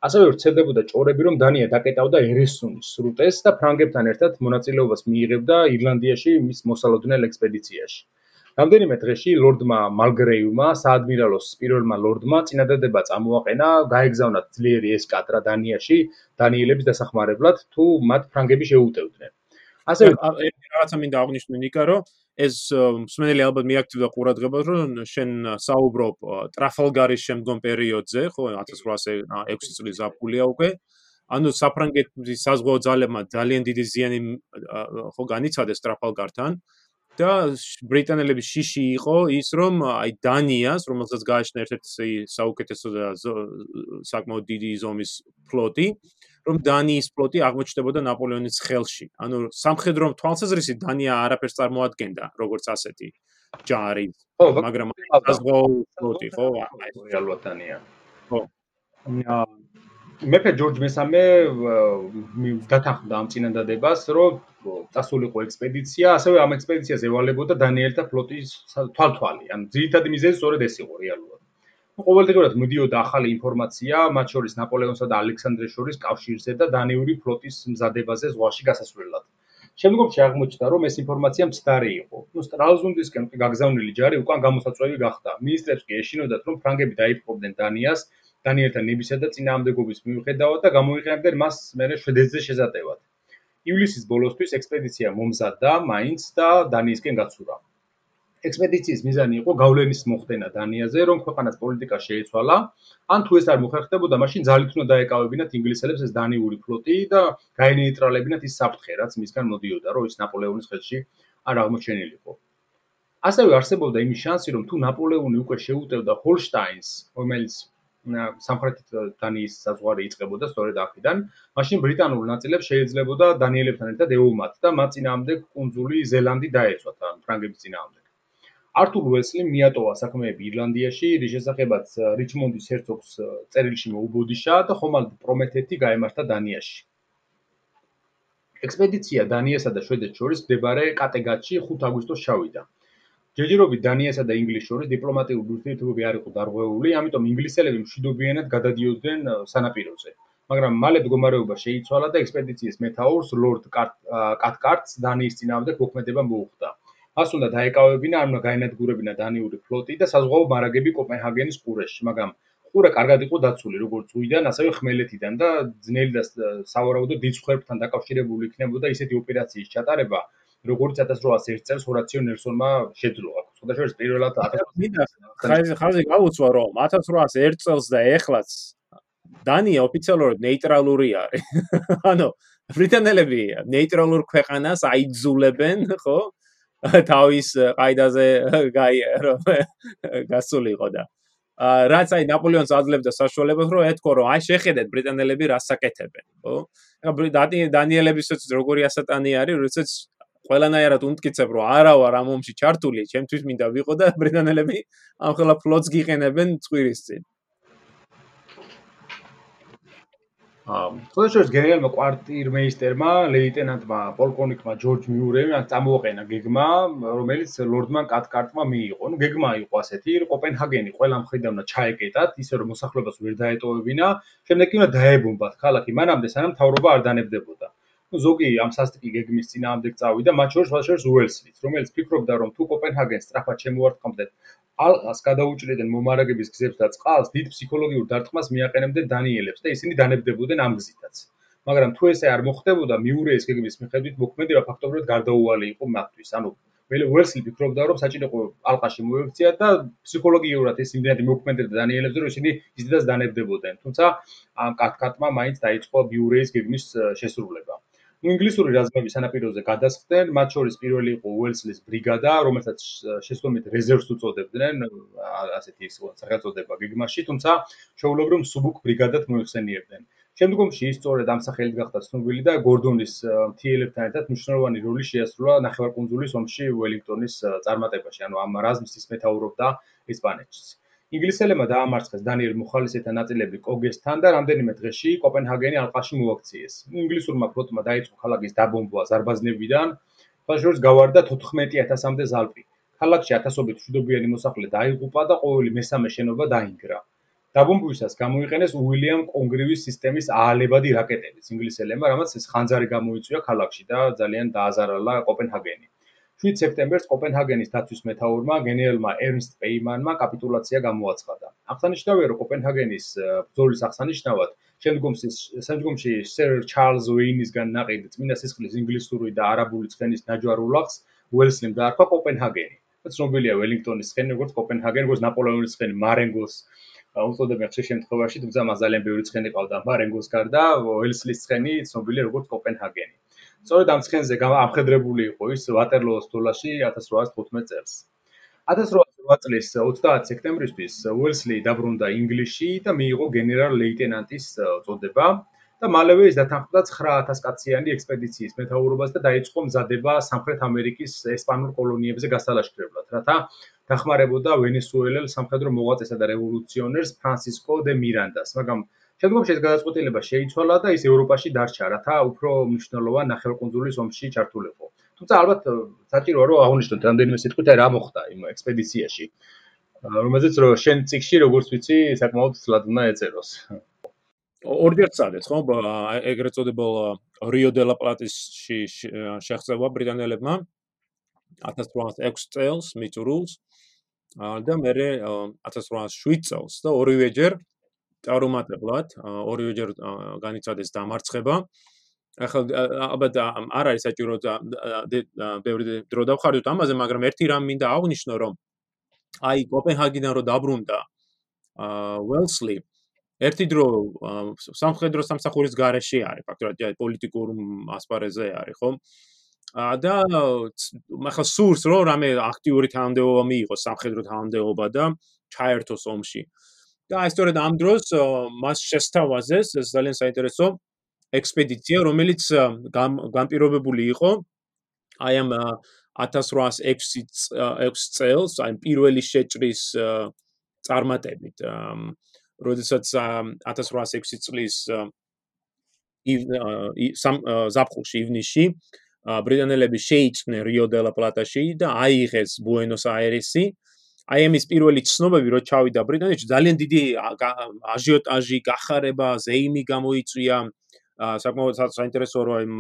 ასევე ვრცელდებოდა ჭორები, რომ დანია დაკეტავდა ერესუნის სრუტეს და ფრანგებთან ერთად მონაწილეობას მიიღებდა ირლანდიაში მის მოსალოდნელ ექსპედიციაში. რამდენიმე დღეში ლორდმა მალგრეიუმა, საადმირალოს პირველმა ლორდმა წინადადება წამოაყენა, გაეგზავნათ ძლიერი ესკადრა დანიაში, დანიელების დასახმარებლად, თუ მათ ფრანგები შეუტევდნენ. ასე რაღაცა მინდა აღნიშნო ნიკა, რომ ეს მსმენელი ალბათ მიაქტივდა ყურადღებას, რომ შენ საუბრობ ტრაფალგარის შემდგომ პერიოდზე, ხო, 1806 წლის აპრილია უკვე. ანუ საფრანგეთის საზღვაო ძალებმა ძალიან დიდი ზიანი ხო განიცადეს ტრაფალგართან. და ბრიტანელების შიში იყო ის რომ აი დანიას რომელსაც გააჩნდა ერთ-ერთი საუკეთესო და საკმაოდ დიდი ზომის ფლოტი რომ დანიის ფლოტი აღმოჩნდებოდა ნაპოლეონის ხელში ანუ სამხედრო თვალსაზრისით დანია არაფერს წარმოადგენდა როგორც ასეთი ჯარი მაგრამ საზღვაო ფლოტი ხო რეალურად დანია ხო მეფე ჯორჯ მესამე დათანხმდა ამ წინადადებას, რომ წასულიყო ექსპედიცია, ასევე ამ ექსპედიციას ევალებოდა დანიელთა ფლოტის თვალთვალი. ან ძირითადი მიზეზი სწორედ ეს იყო რეალურად. ყოველდღიურად მიდიოდა ახალი ინფორმაცია, მათ შორის ნაპოლეონსა და ალექსანდრეს შორის კავშირზე და დანიური ფლოტის მზადებაზე ზღვაში გასასვლელად. შემდგომში აღმოჩნდა, რომ ეს ინფორმაცია მცდარი იყო. ნუ სტრალზუნდისკენ გაგზავნილი ჯარი უკან გამოსაწვევი გახდა. მინისტრებს კი ეშინოდათ, რომ ფრანგები დაიპყრობდნენ დანიას, დანიელთა ნებისა და წინააღმდეგობის მიუხედავად და გამოიყენებდნენ მას მერე შვედეთზე შეზატევად. ივლისის ბოლოსთვის ექსპედიცია მომზადდა მაინც და დანიისკენ გაცურა. ექსპედიციის მიზანი იყო გავლენის მოხდენა დანიაზე, რომ ქვეყანას პოლიტიკა შეეცვალა, ან თუ ეს არ მოხერხდებოდა, მაშინ ძალით უნდა დაეკავებინათ ინგლისელებს ეს დანიური ფლოტი და გაენეიტრალებინათ ის საფრთხე, რაც მისგან მოდიოდა, რომ ის ნაპოლეონის ხელში არ აღმოჩენილიყო. ასევე არსებობდა იმის შანსი, რომ თუ ნაპოლეონი უკვე შეუტევდა ჰოლშტაინს, რომელიც სამხრეთით დანიის საზღვარი იწყებოდა სწორედ აქედან, მაშინ ბრიტანულ ნაწილებს შეიძლებოდა დანიელებთან ერთად ეულმათ და მათ წინააღმდეგ კუნძული ზელანდი დაეცვათ ფრანგების წინააღმდეგ. ართურ უელსლიმ მიატოვა საქმეები ირლანდიაში, რის შესახებაც რიჩმონდის ჰერცოგს წერილში მოუბოდიშა და ხომალდ პრომეთეთი გაემართა დანიაში. ექსპედიცია დანიასა და შვედეთს შორის მდებარე კატეგატში 5 აგვისტოს ჩავიდა. ჯერჯერობით დანიასა და ინგლისს შორის დიპლომატიური ურთიერთობები არ იყო დარღვეული, ამიტომ ინგლისელები მშვიდობიანად გადადიოდნენ სანაპიროზე. მაგრამ მალე მდგომარეობა შეიცვალა და ექსპედიციის მეთაურს ლორდ კატკარტს დანიის წინააღმდეგ მოქმედება მოუხდა. მას უნდა დაეკავებინა, არ უნდა გაენადგურებინა დანიური ფლოტი და საზღვაო მარაგები კოპენჰაგენის ყურეში, მაგრამ ყურე კარგად იყო დაცული როგორც ზღვიდან, ასევე ხმელეთიდან და ძნელი და სავარაუდო დიდ ხვერპთან დაკავშირებული იქნებოდა ისეთი ოპერაციის ჩატარება, როგორც 1801 წელს ჰორაციო ნელსონმა შეძლო აქ. სხვადასხვა პირველად ხაზი ხაზი გაუცვა რომ 1801 წელს და ეხლაც დანია ოფიციალურად ნეიტრალური არის. ანუ ბრიტანელები ნეიტრალურ ქვეყანას აიძულებენ, ხო? თავის ყაიდაზე გაი გასულიყო და რაც აი ნაპოლეონს აძლევდა საშუალებას რომ ეთქო რომ აი შეხედეთ ბრიტანელები რას აკეთებენ ხო? დანიელებისაც როგორი ასატანი არის, როდესაც ყველანაირად უმტკიცებ რომ არა ვარ ამ ომში ჩართული, ჩემთვის მინდა ვიყო და ბრიტანელები ამ ხელა ფლოტს გიყენებენ წვირის წინ. თორეშორს გენერალმა კვარტირმეისტერმა ლეიტენანტმა პოლკოვნიკმა ჯორჯ მიურემ წამოაყენა გეგმა რომელიც ლორდმან კატკარტმა მიიღო. ნუ გეგმა იყო ასეთი, კოპენჰაგენი ყველა მხრიდან უნდა ჩაეკეტათ, ისე რომ მოსახლეობას ვერ დაეტოვებინა, შემდეგ კი უნდა დაებომბათ ქალაქი, მანამდე სანამ თავრობა არ დანებდებოდა. ნუ ზოგი ამ სასტიკი გეგმის წინააღმდეგ წავიდა, მათ შორის ვაშერს უელსლიც, რომელიც ფიქრობდა, რომ თუ კოპენჰაგენს სწრაფად შემოარტყამდნენ, ალყას გადაუჭრიდნენ მომარაგების გზებს და წყალს, დიდ ფსიქოლოგიურ დარტყმას მიაყენებდნენ დანიელებს და ისინი დანებდებოდნენ ამ გზითაც. მაგრამ თუ ესე არ მოხდებოდა, მიურეის გეგმის მიხედვით მოქმედება ფაქტობრივად გარდაუვალი იყო მათთვის. ანუ უელსლი ფიქრობდა, რომ საჭირო იყო ალყაში მოექცია და ფსიქოლოგიურად ეს იმდენად მოქმედებდა დანიელებს, რომ ისინი ისედაც დანებდებოდნენ. თუმცა ამ კატკატმა მაინც დაიწყო მიურეის გეგმის შესრულება. ინგლისური რაზმები სანაპიროზე გადასხდნენ, მათ შორის პირველი იყო უელსლის ბრიგადა, რომელსაც შესაბამით რეზერვს უწოდებდნენ, ასეთი სახელწოდება გეგმაში, თუმცა შეულებრივ სუბუქ ბრიგადად მოიხსენიებდნენ. შემდგომში ის სწორედ ამ სახელით გახდა ცნობილი და გორდონის მთიელებთან ერთად მნიშვნელოვანი როლი შეასრულა ნახევარკუნძულის ომში უელინგტონის წარმატებაში, ანუ ამ რაზმს ის მეთაურობდა ესპანეთში. ინგლისელებმა დაამარცხეს დანიელ მოხალისეთა ნაწილები კოგესთან და რამდენიმე დღეში კოპენჰაგენი ალყაში მოაქციეს. ინგლისურმა ფლოტმა დაიწყო ქალაქის დაბომბვა ზარბაზნებიდან ფაშორს გავარდა 14000-მდე ზალპი. ქალაქში ათასობით მშვიდობიანი მოსახლე დაიღუპა და ყოველი მესამე შენობა დაინგრა. დაბომბვისას გამოიყენეს უილიამ კონგრივის სისტემის აალებადი რაკეტები ინგლისელებმა, რამაც ეს ხანძარი გამოიწვია ქალაქში და ძალიან დააზარალა კოპენჰაგენი. 7 სექტემბერს კოპენჰაგენის დაცვის მეთაურმა გენერალმა ერნსტ პეიმანმა კაპიტულაცია გამოაცხადა. აღსანიშნავია, რომ კოპენჰაგენის ბრძოლის აღსანიშნავად შემდგომში შემდგომში სერ ჩარლზ უეინისგან ნაყიდ წმინდა სისხლის ინგლისური და არაბული ცხენის ნაჯვარულახს უელსლიმ დაარქვა კოპენჰაგენი. ცნობილია ველინგტონის ცხენი, როგორც კოპენჰაგენი, როგორც ნაპოლეონის ცხენი მარენგოს უწოდებენ ხშირ შემთხვევაში, თუმცა მას ძალიან ბევრი ცხენი ყავდა მარენგოს გარდა, უელსლის ცხენი ცნობილია როგორც კოპენჰაგენი. სწორედ ამ ცხენზე ამხედრებული იყო ის ვატერლოოს თულაში 1815 წელს. 1808 წლის 30 სექტემბრისთვის უელსლი დაბრუნდა ინგლისში და მიიღო გენერალ-ლეიტენანტის წოდება და მალევე ის დათანხმდა 9000 კაციანი ექსპედიციის მეთაურობას და დაიწყო მზადება სამხრეთ ამერიკის ესპანურ კოლონიებზე გასალაშქრებლად, რათა დახმარებოდა ვენესუელელ სამხედრო მოღვაწესა და რევოლუციონერს ფრანსისკო დე მირანდას, მაგრამ შემდგომში ეს გადაწყვეტილება შეიცვალა და ის ევროპაში დარჩა, რათა უფრო მნიშვნელოვან ნახევარკუნძულის ომში ჩართულიყო. თუმცა ალბათ საჭიროა რომ აღვნიშნოთ რამდენიმე სიტყვით რა მოხდა იმ ექსპედიციაში. რომელზეც რო შენ ციკში როგორც ვიცი, საკმაოდ სლად უნდა ეწეროს. ორჯერ წადეთ, ხო? ეგრეთ წოდებულ რიო დე ლა პლატისში შეხება ბრიტანელებმა 1806 წელს მიწურულს და მე 1807 წელს და ორივეჯერ წარუმატებლად ორივეჯერ განიცადეს დამარცხება. ახლა ალბათ არ არის საჭირო ბევრი დრო დავხარდოთ ამაზე, მაგრამ ერთი რამ მინდა აღვნიშნო, რომ აი კოპენჰაგენიდან რო დაბრუნდა აა ველსლი ერთი დრო სამხედრო სამსახურის გარეშე არის, ფაქტობრივად პოლიტიკურ ასპარეზზე არის, ხო? და ახლა სურს რომ რამე აქტიური თანამდებობა მიიღოს სამხედრო თანამდებობა და ჩაერთოს ომში. და აი სწორედ ამ დროს მას შესთავაზეს ეს ძალიან საინტერესო ექსპედიცია, რომელიც განპირობებული იყო აი ამ 1806 6 წელს, აი პირველი შეჭრის წარმატებით. როდესაც 1806 წლის სამ ზაფხულში ივნისში ბრიტანელები შეიჭნენ რიო დე ლა პლატაში და აიღეს ბუენოს აირესი აი ამის პირველი ცნობები რო ჩავიდა ბრიტანეთში ძალიან დიდი აჟიოტაჟი გახარება ზეიმი გამოიწვია. საკმაოდ საინტერესო რო იმ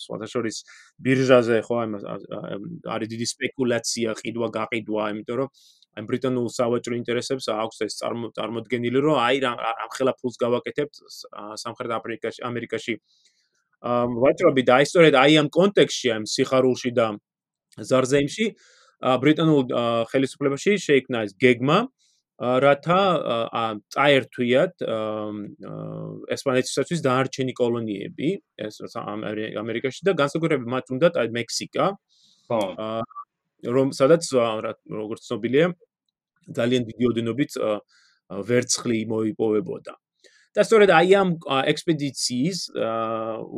სხვათა შორის ბირჟაზე ხო აი არის დიდი სპეკულაცია ყიდვა გაყიდვა იმიტომ რომ აი ბრიტანულ სავაჭრო ინტერესებს აქვს ეს წარმოდგენილი რომ აი ამ ხელა ფულს გავაკეთებთ სამხრეთ აფრიკაში ამერიკაში. ვაჭრობი და აი სწორედ აი ამ კონტექსში ამ სიხარულში და ზარზეიმში ბრიტანულ ხელისუფლებაში შეიქმნა ეს გეგმა რათა წაერთვიათ ესპანეთისათვის დაარჩენი კოლონიები ეს ამერიკაში და განსაკუთრებით მათ უნდა მექსიკა. ხო. რომ სადაც როგორც ცნობილია ძალიან დიდი ოდენობით ვერცხლი მოიპოვებოდა. და სწორედ აი ამ ექსპედიციის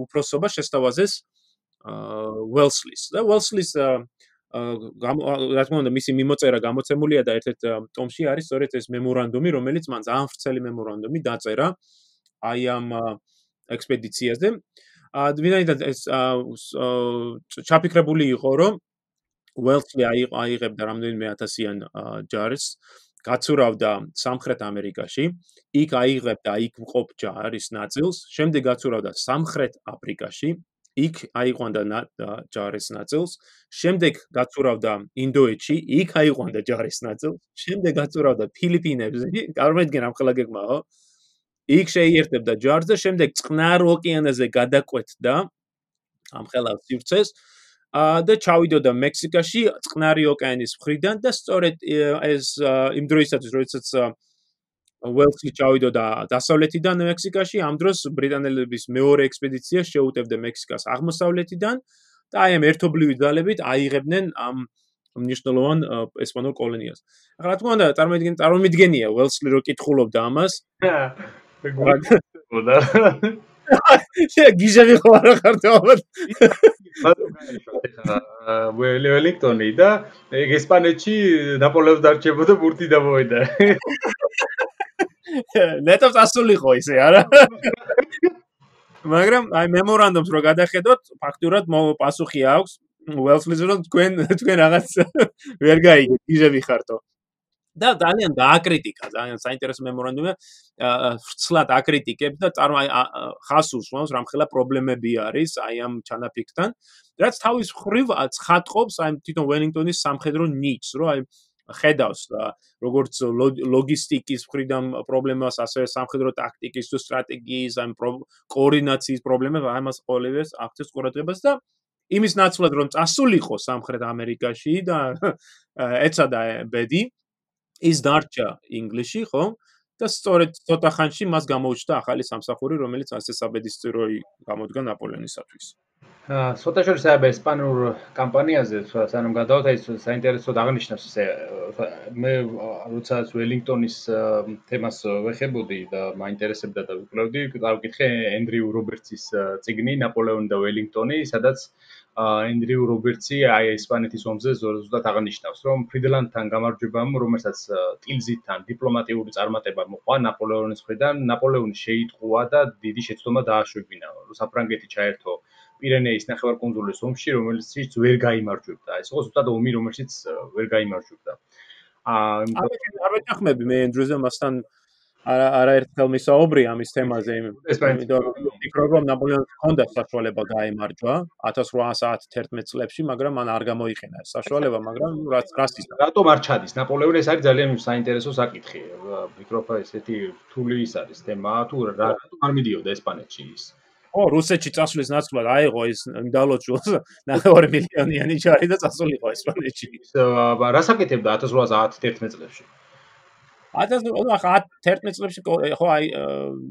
უფროსობა შესთავაზეს ველსლის და ველსლის რა თქმა უნდა მისი მიმოწერა გამოცემულია და ერთ-ერთ ტომში არის სწორედ ეს მემორანდუმი, რომელიც მან ძალიან ვრცელი მემორანდუმი დაწერა აი ამ ექსპედიციაზე. ვინაიდან ეს ჩაფიქრებული იყო, რომ ველსლი აიღებდა რამდენიმე ათასიან ჯარს, გაცურავდა სამხრეთ ამერიკაში, იქ აიღებდა იქ მყოფ ჯარის ნაწილს, შემდეგ გაცურავდა სამხრეთ აფრიკაში, იქ აიყვანდა ჯარის ნაწილს, შემდეგ გაწურავდა ინდოეთში, იქ აიყვანდა ჯარის ნაწილს, შემდეგ გაწურავდა ფილიპინებზე, წარმოედგენ ამ ხელაგებმაო. იქ შეიერთებდა ჯარს და შემდეგ წყნარ ოკეანეზე გადაკვეთდა ამ ხელას სივრცეს და ჩავიდოდა მექსიკაში წყნარი ოკეანის მხრიდან და სწორედ ეს იმ დროისათვის, როდესაც უელსი ჩავიდოდა დასავლეთიდან მექსიკაში, ამ დროს ბრიტანელების მეორე ექსპედიცია შეუტევდა მექსიკას აღმოსავლეთიდან და აი ამ ერთობლივი ძალებით აიღებდნენ ამ მნიშვნელოვან ესპანურ კოლონიას. ახლა რა თქმა უნდა, წარმოიდგინე, წარმომიდგენია უელსლი რო კითხულობდა ამას. და შე გიჟები ხო არა ხართ ალბათ. ველინგტონი და ეგ ესპანეთში ნაპოლეონს დარჩებოდა ბურთი დამოედა. ნეტო წასულიყო ისე არა? მაგრამ აი მემორანდუმს რო გადახედოთ ფაქტურად პასუხი აქვს უელსლის რომ თქვენ თქვენ რაღაც ვერ გაიგეთ იჟები ხართო და ძალიან დააკრიტიკა ძალიან საინტერესო მემორანდუმია ვრცლად აკრიტიკებს და წარმო ხას უსვამს რამხელა პრობლემები არის აი ამ ჩანაფიქთან რაც თავის ხრივ ცხადყოფს აი თვითონ ველინგტონის სამხედრო ნიჭს რომ აი ხედავს როგორც ლოგისტიკის მხრიდან პრობლემას, ასევე სამხედრო ტაქტიკის თუ სტრატეგიის, ან კოორდინაციის პრობლემებს, ამას ყოველივეს აქცევს ყურადღებას და იმის ნაცვლად რომ წასულიყო სამხრეთ ამერიკაში და ეცადა ბედი ის დარჩა ინგლისში, ხო? და სწორედ ცოტა ხანში მას გამოუჩნდა ახალი სამსახური, რომელიც ასე საბედისწეროი გამოდგა ნაპოლეონისათვის. აა ცოტა შორის აი ესპანურ კამპანიაზე სანამ გადავთ აი საინტერესოდ აღნიშნავს ესე მე როცა უელინგტონის თემას ვეხებოდი და მაინტერესებდა და ვიკვლევდი გავკითხე ენდრიუ რობერტსის ციგნი ნაპოლეონი და უელინგტონი სადაც ენდრიუ რობერტსი აი ესპანეთის ომზე ზუსტად აღნიშნავს რომ ფრიდლანდთან გამარჯვებამ რომელსაც ტილზიტთან დიპლომატიური წარმატება მოყვა ნაპოლეონის მხრიდან ნაპოლეონი შეიტყუა და დიდი შეცდომა დააშვებინა საფრანგეთი ჩაერთო პირენეის ნახევარკუნძულის ომში, რომელიც ვერ გამოიმარჯვებდა. ეს იყო ზუსტად ომი, რომელშიც ვერ გამოიმარჯვებდა. აა არ ვეთანხმები მე ენდრუზე მასთან არა არაერთხელ მისაუბრი ამის თემაზე. ფიქრობ რომ ნაპოლეონს ჰქონდა საშუალება გამოიმარჯვა 1811 წლებში, მაგრამ მან არ გამოიყენა ეს საშუალება, მაგრამ რაც რას ის რატომ არ ჩადის ნაპოლეონი ეს არის ძალიან საინტერესო საკითხი. ფიქრობ ესეთი რთული ის არის თემა თუ რატომ არ მიდიოდა ესპანეთში ის? ო რუსეთში წასვლის ნაცვლად აიღო ეს დალოჩულს ნახევარი მილიონიანი ჯარი და წასულიყო ესპანეთში. რას აკეთებდა 1811 წლებში? 1811 წლებში ხო აი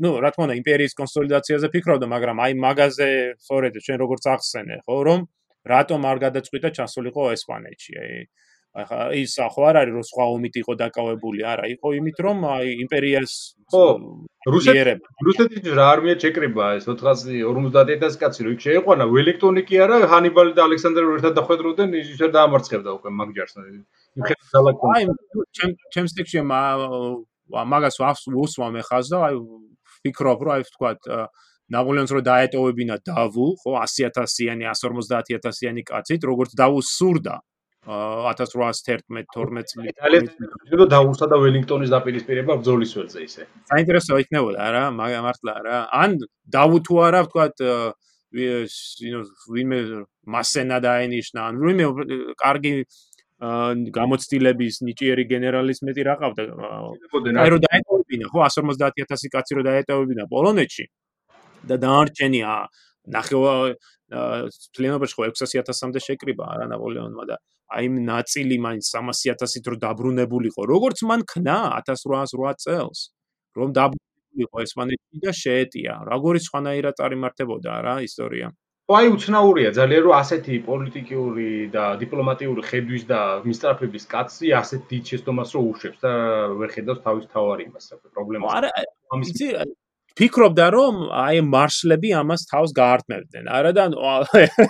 ნუ რა თქმა უნდა იმპერიის კონსოლიდაციაზე ფიქრობდა, მაგრამ აი მაგაზე სწორედ ჩვენ როგორც ახსენე, ხო რომ რატომ არ გადაწყვიტა ჩასულიყო ესპანეთში? აი ახლა ის ხო არ არის რომ სხვა ომით იყო დაკავებული, არა, იყო იმით რომ აი იმპერიას ხო რუსეთი რუსეთი რა არმია ჩეკრება ეს 450000 კაცი რო იქ შეეყვანა ველინგტონი კი არა ჰანიბალი და ალექსანდრე ერთად დახვედროდნენ ისე დაამარცხებდა უკვე დალაკო აი ჩემ ჩემ სტიქში მაგას უსვამ ეხას და აი ფიქრობ რომ აი თქვა ნაპოლეონს რო დაეტოვებინა დავუ ხო 100000-იანი 150000-იანი კაცით როგორც დავუ სურდა 1811-12 წლი. ძალიან დაუსა და ველინგტონის დაპირისპირება ბრძოლის ველზე ისე. საინტერესო იქნებოდა რა, მართლა რა. ან დაუთუ არა, ვთქვათ, you know, ვინმე მასენა დაენიშნა, ან ვინმე კარგი გამოცდილების ნიჭიერი გენერალის მეტი რა ყავდა. აი რო დაეტოვებინა, ხო 150000 კაცი რო დაეტოვებინა პოლონეთში და დაარჩენია ნახევა ფლენობაში ხო 600000-მდე შეკრიბა რა ნაპოლეონმა და აი იმ ნაწილი მაინც 300000-ით რო დაბრუნებულიყო როგორც მან ქნა 1808 წელს რომ დაბრუნებულიყო ესპანეთში და შეეტია. როგორი სხვანაირად წარიმართებოდა რა ისტორია? აი უცნაურია ძალიან რომ ასეთი პოლიტიკური და დიპლომატიური ხედვის და მისწრაფების კაცი ასეთ დიდ შეცდომას რო უშვებს და ვერ ხედავს თავის თავარი იმას პრობლემას. არა იცი ფიქრობდა რომ აი მარშლები ამას თავს გაარტმევდნენ. არა და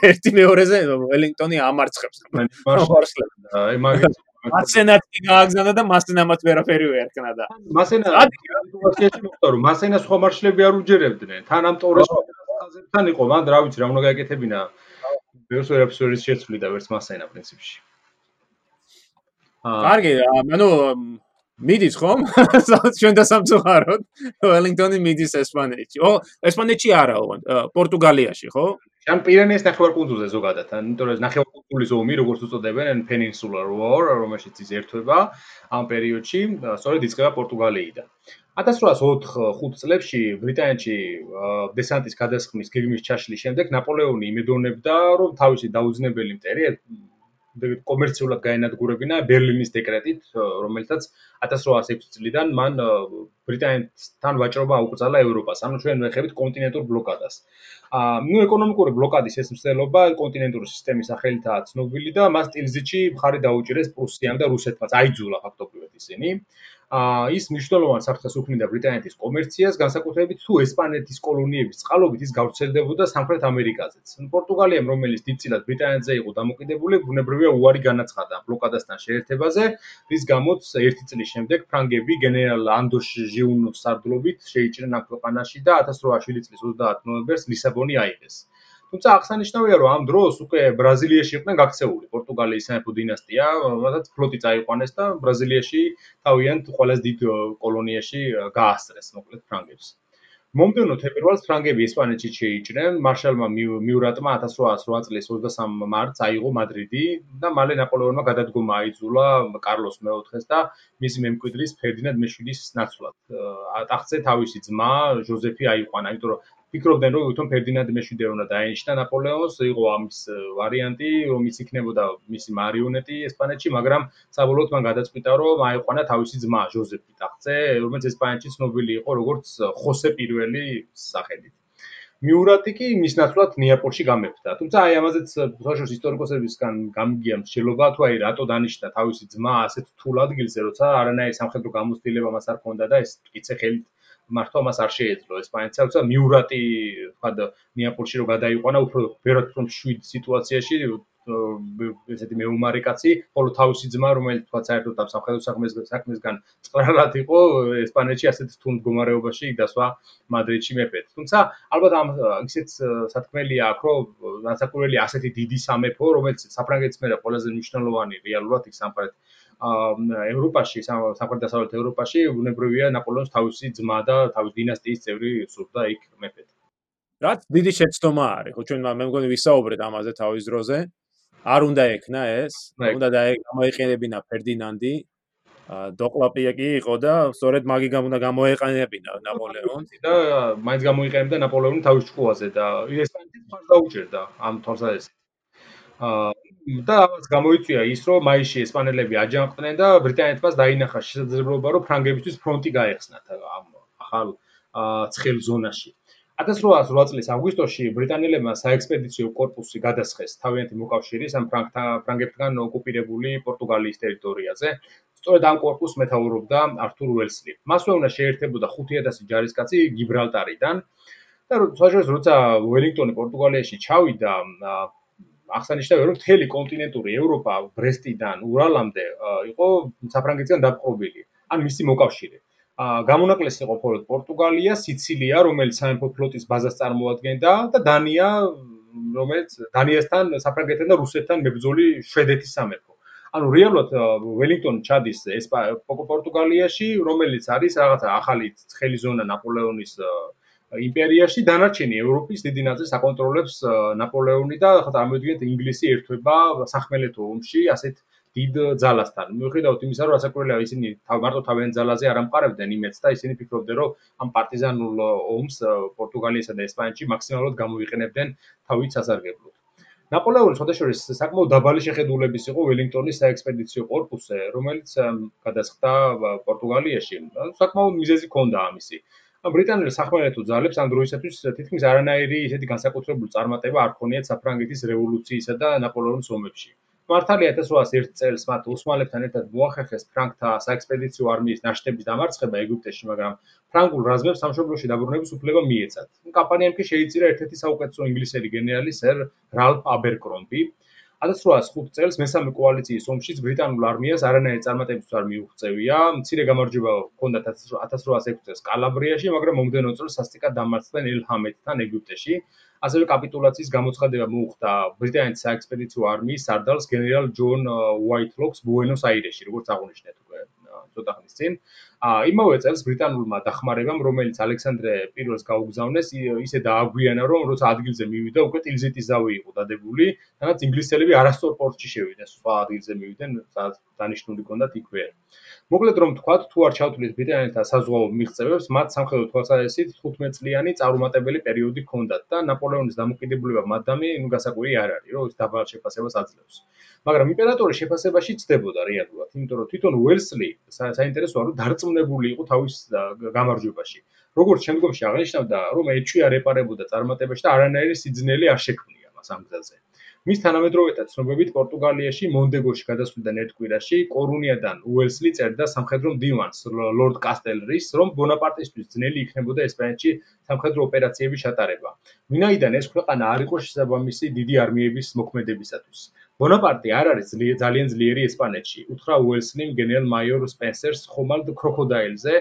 ერთი მეორეზე ველინგტონი ამარცხებს მარშლებს. აი მაგის მასენად კი გააგზავნა და მასენამაც ვერაფერი ვერქნა და მასენა სიტუაციაში მოხდა რომ მასენა სხვა მარშლები არ უჯერებდნენ. თან ამ ტორეს ხაზებთან იყო, მან რა ვიცი რა უნდა გაეკეთებინა. ბევრს ვერაფერს შეცვლიდა ვერც მასენა პრინციპში. აა კარგი, ანუ მიდის ხომ? ჩვენ დასამწუხაროდ ველინგტონი მიდის ესპანეთში. ო, ესპანეთში არაო, პორტუგალიაში, ხო? ან პირენეს ნახევარკუნძულზე ზოგადად, ანუ ნახევარკუნძულის ომი, როგორც უწოდებენ, Peninsular War, რომელშიც ის ერთვება ამ პერიოდში, სწორედ იწყება პორტუგალიიდან. 1804-5 წლებში ბრიტანეთში დესანტის გადასხმის გეგმის ჩაშლის შემდეგ ნაპოლეონი იმედოვნებდა, რომ თავისი დაუძინებელი მტერი კომერციულად გაენადგურებინა ბერლინის დეკრეტით, რომელთაც 1806 წლიდან მან ბრიტანეთთან ვაჭრობა აუკრძალა ევროპას, ანუ ჩვენ ვეხებით კონტინენტურ ბლოკადას. აა ნუ ეკონომიკური ბლოკადის ეს მსვლელობა კონტინენტური სისტემის სახელითაა ცნობილი და მას ტილზიჩი მხარი დაუჭირეს პრუსიამ და რუსეთმაც აიძულა ფაქტობრივად ისინი. აა ის მნიშვნელოვან საფრთხეს უქმნიდა ბრიტანეთის კომერციას, განსაკუთრებით თუ ესპანეთის კოლონიების წყალობით ის გავრცელდებოდა სამხრეთ ამერიკაზეც. პორტუგალიამ, რომელიც დიდწილად ბრიტანეთზე იყო დამოკიდებული, ბუნებრივია უარი განაცხადა ბლოკადასთან შეერთებაზე, რის გამოც ერთი წლის შემდეგ ფრანგები გენერალ ანდოშ ჟიუნოს სარდლობით შეიჭრნენ ამ ქვეყანაში და 1807 წლის 30 ნოემბერს ლისაბონი აიღეს. თუმცა აღსანიშნავია, რომ ამ დროს უკვე ბრაზილიაში იყვნენ გაქცეული პორტუგალიის სამეფო დინასტია, რომელსაც ფლოტი წაიყვანეს და ბრაზილიაში თავიანთ ყველაზე დიდ კოლონიაში გაასწრეს, მოკლედ ფრანგებს. მომდევნო თებერვალს ფრანგები ესპანეთში შეიჭრნენ, მარშალმა მიურატმა 1808 წლის 23 მარტს აიღო მადრიდი და მალე ნაპოლეონმა გადადგომა აიძულა კარლოს მეოთხეს და მისი მემკვიდრის ფერდინანდ მეშვიდის ნაცვლად. ტახტზე თავისი ძმა ჟოზეფი აიყვანა, იმიტომ რომ ფიქრობდნენ რომ თვითონ ფერდინანდ მეშვიდე უნდა დაენიშნა ნაპოლეონს, იყო ამის ვარიანტი, რომ ის იქნებოდა მისი მარიონეტი ესპანეთში, მაგრამ საბოლოოდ მან გადაწყვიტა რომ აიყვანა თავისი ძმა ჟოზეფი ტახტზე, რომელიც ესპანეთში ცნობილი იყო როგორც ხოსე პირველი სახელით. მიურატი კი მის ნაცვლად ნეაპოლში გამეფდა. თუმცა აი ამაზეც ბავშვის ისტორიკოსებისგან გამიგია მსჯელობა თუ აი რატო დანიშნა თავისი ძმა ასეთ თულ ადგილზე, როცა არანაირი სამხედრო გამოცდილება მას არ ჰქონდა და ეს კიცე ხელით მართლა მას არ შეეძლო ესპანეთს, თუმცა მიურატი თქვა ნეაპოლში რო გადაიყვანა უფრო ვეროთ რომ შვიდ სიტუაციაში ესეთი მეუმარი კაცი, ხოლო თავისი ძმა, რომელიც თქვა საერთოდ ამ სამხედრო საქმეს საქმესგან წვრალად იყო ესპანეთში ასეთ თუნ მდგომარეობაში დასვა მადრიდში მეფეთ. თუმცა ალბათ ამ ისეთ სათქმელია აქ, რომ განსაკუთრებული ასეთი დიდი სამეფო, რომელიც საფრანგეთის მერე ყველაზე მნიშვნელოვანი რეალურად იქ სამხრეთ ევროპაში, სამხრეთ-დასავლეთ ევროპაში უნებრივია ნაპოლეონის თავისი ძმა და თავისი დინასტიის წევრი სურდა იქ მეფედ. რაც დიდი შეცდომა არის, ხო ჩვენ მე მგონი ვისაუბრეთ ამაზე თავის დროზე. არ უნდა ექნა ეს, უნდა დაეყენებინა ფერდინანდი. დოკლაპია კი იყო და სწორედ მაგი გამ უნდა გამოეყენებინა ნაპოლეონს და მაინც გამოიყენებდა ნაპოლეონი თავის ჭკუაზე და ესპანეთის მხარს დაუჭერდა ამ თორსა ეს. აა და ამას გამოიწვია ის, რომ მაისში ესპანელები აჯანყდნენ და ბრიტანეთმა დაინახა შესაძლებლობა, რომ ფრანგებისთვის ფრონტი გაეხსნათ ამ ახალ ცხელ ზონაში. 1808 წლის აგვისტოში ბრიტანელებმა საექსპედიციო კორპუსი გადასხეს თავიანთი მოკავშირის ამ ფრანგებთან ოკუპირებული პორტუგალიის ტერიტორიაზე. სწორედ ამ კორპუსს მეთაურობდა ართურ უელსლი. მასვე უნდა შეერთებოდა 5000 ჯარისკაცი გიბრალტარიდან და როცა უელინგტონი პორტუგალიაში ჩავიდა, აღსანიშნავია რომ მთელი კონტინენტური ევროპა ბრესტიდან ურალამდე იყო საფრანგეთიდან დაპყრობილი ან მისი მოკავშირე ა გამონაკლისი იყო მხოლოდ პორტუგალია, სიცილია, რომელიც სამეფო ფლოტის ბაზას წარმოადგენდა და დანია, რომელიც დანიასთან, საფრანგეთთან და რუსეთთან მებრძოლი შვედეთის სამეფო. ანუ რეალურად ველინგტონი ჩადის ეს პორტუგალიაში, რომელიც არის რაღაცა ახალი ცხელი ზონა ნაპოლეონის იმპერიაში დანარჩენი ევროპის დიდი ნაწილი საკონტროლებს ნაპოლეონი და ხა წარმოიდგინეთ ინგლისი ერთვება სახმელეთო ომში ასეთ დიდ ძალასთან. მიუხედავად იმისა, რომ ასაკურელია ისინი მარტო თავიანთ ძალაზე არ ამყარებდნენ იმედს და ისინი ფიქრობდნენ, რომ ამ პარტიზანულ ომს პორტუგალიასა და ესპანეთში მაქსიმალურად გამოიყენებდნენ თავის სასარგებლოდ. ნაპოლეონი შესაძლოა საკმაოდ დაბალი შეხედულების იყო ველინგტონის საექსპედიციო კორპუსზე, რომელიც გადასხდა პორტუგალიაში. საკმაოდ მიზეზი ჰქონდა ამისი. ბრიტანელი სახმელეთო ძალებს ამ დროისათვის თითქმის არანაირი ისეთი განსაკუთრებული წარმატება არ ქონიათ საფრანგეთის რევოლუციისა და ნაპოლეონის ომებში. მართალია 1801 წელს მათ ოსმალებთან ერთად მოახერხეს ფრანგთა საექსპედიციო არმიის ნაშთების დამარცხება ეგვიპტეში, მაგრამ ფრანგულ რაზმებს სამშობლოში დაბრუნების უფლება მიეცათ. კამპანიამ კი შეიწირა ერთ-ერთი საუკეთესო ინგლისელი გენერალი სერ რალფ აბერკრომბი, 1805 წელს მესამე კოალიციის ომშიც ბრიტანულ არმიას არანაირი წარმატებისთვის არ მიუღწევია. მცირე გამარჯვება ჰქონდა 1806 წელს კალაბრიაში, მაგრამ მომდენო წელს სასტიკად დამარცხდნენ ელჰამეთთან ეგვიპტეში. ასევე კაპიტულაციის გამოცხადება მოუხდა ბრიტანეთის საექსპედიციო არმიის სარდალს გენერალ ჯონ უაიტლოკს ბუენოს-აირესში, როგორც აღნიშნეთ უკვე ცოტა ხნის წინ. იმავე წელს ბრიტანულმა დახმარებამ, რომელიც ალექსანდრე პირველს გაუგზავნეს, ისე დააგვიანა, რომ როცა ადგილზე მივიდა, უკვე ტილზიტის ზავი იყო დადებული, თანაც ინგლისელები არასწორ პორტში შევიდნენ, სხვა ადგილზე მივიდნენ, სადაც დანიშნული ჰქონდათ იქვე. მოკლედ რომ თქვათ, თუ არ ჩავთვლით ბრიტანელთა საზღვაო მიღწევებს, მათ სამხედრო თვალსაზრისით 15 წლიანი წარუმატებელი პერიოდი ჰქონდათ და ნაპოლეონის დამოკიდებულება მათდამი, ну, გასაკვირი არ არის, რომ ის დაბალ შეფასებას აძლევს. მაგრამ იმპერატორი შეფასებაში ცდებოდა რეალურად, იმიტომ რომ თვითონ უელსლი საინტერესოა რომ დარწმუნებული იყო თავის გამარჯვებაში. როგორც შემდგომში აღნიშნავდა, რომ ეჭვი არ ეპარებოდა წარმატებაში და არანაირი სიძნელი არ შექმნია მას ამ გზაზე. მის თანამედროვეთა ცნობებით პორტუგალიაში მონდეგოში გადასვლიდან ერთ კვირაში კორუნიადან უელსლი წერდა სამხედრო მდივანს ლორდ კასტელრის, რომ ბონაპარტისთვის ძნელი იქნებოდა ესპანეთში სამხედრო ოპერაციების ჩატარება. ვინაიდან ეს ქვეყანა არ იყო შესაბამისი დიდი არმიების მოქმედებისათვის. ბონაპარტი არ არის ძალიან ძლიერი ესპანეთში. უთხრა უელსლიმ გენერალ მაიორ სპენსერს ხომალდ კროკოდაილზე,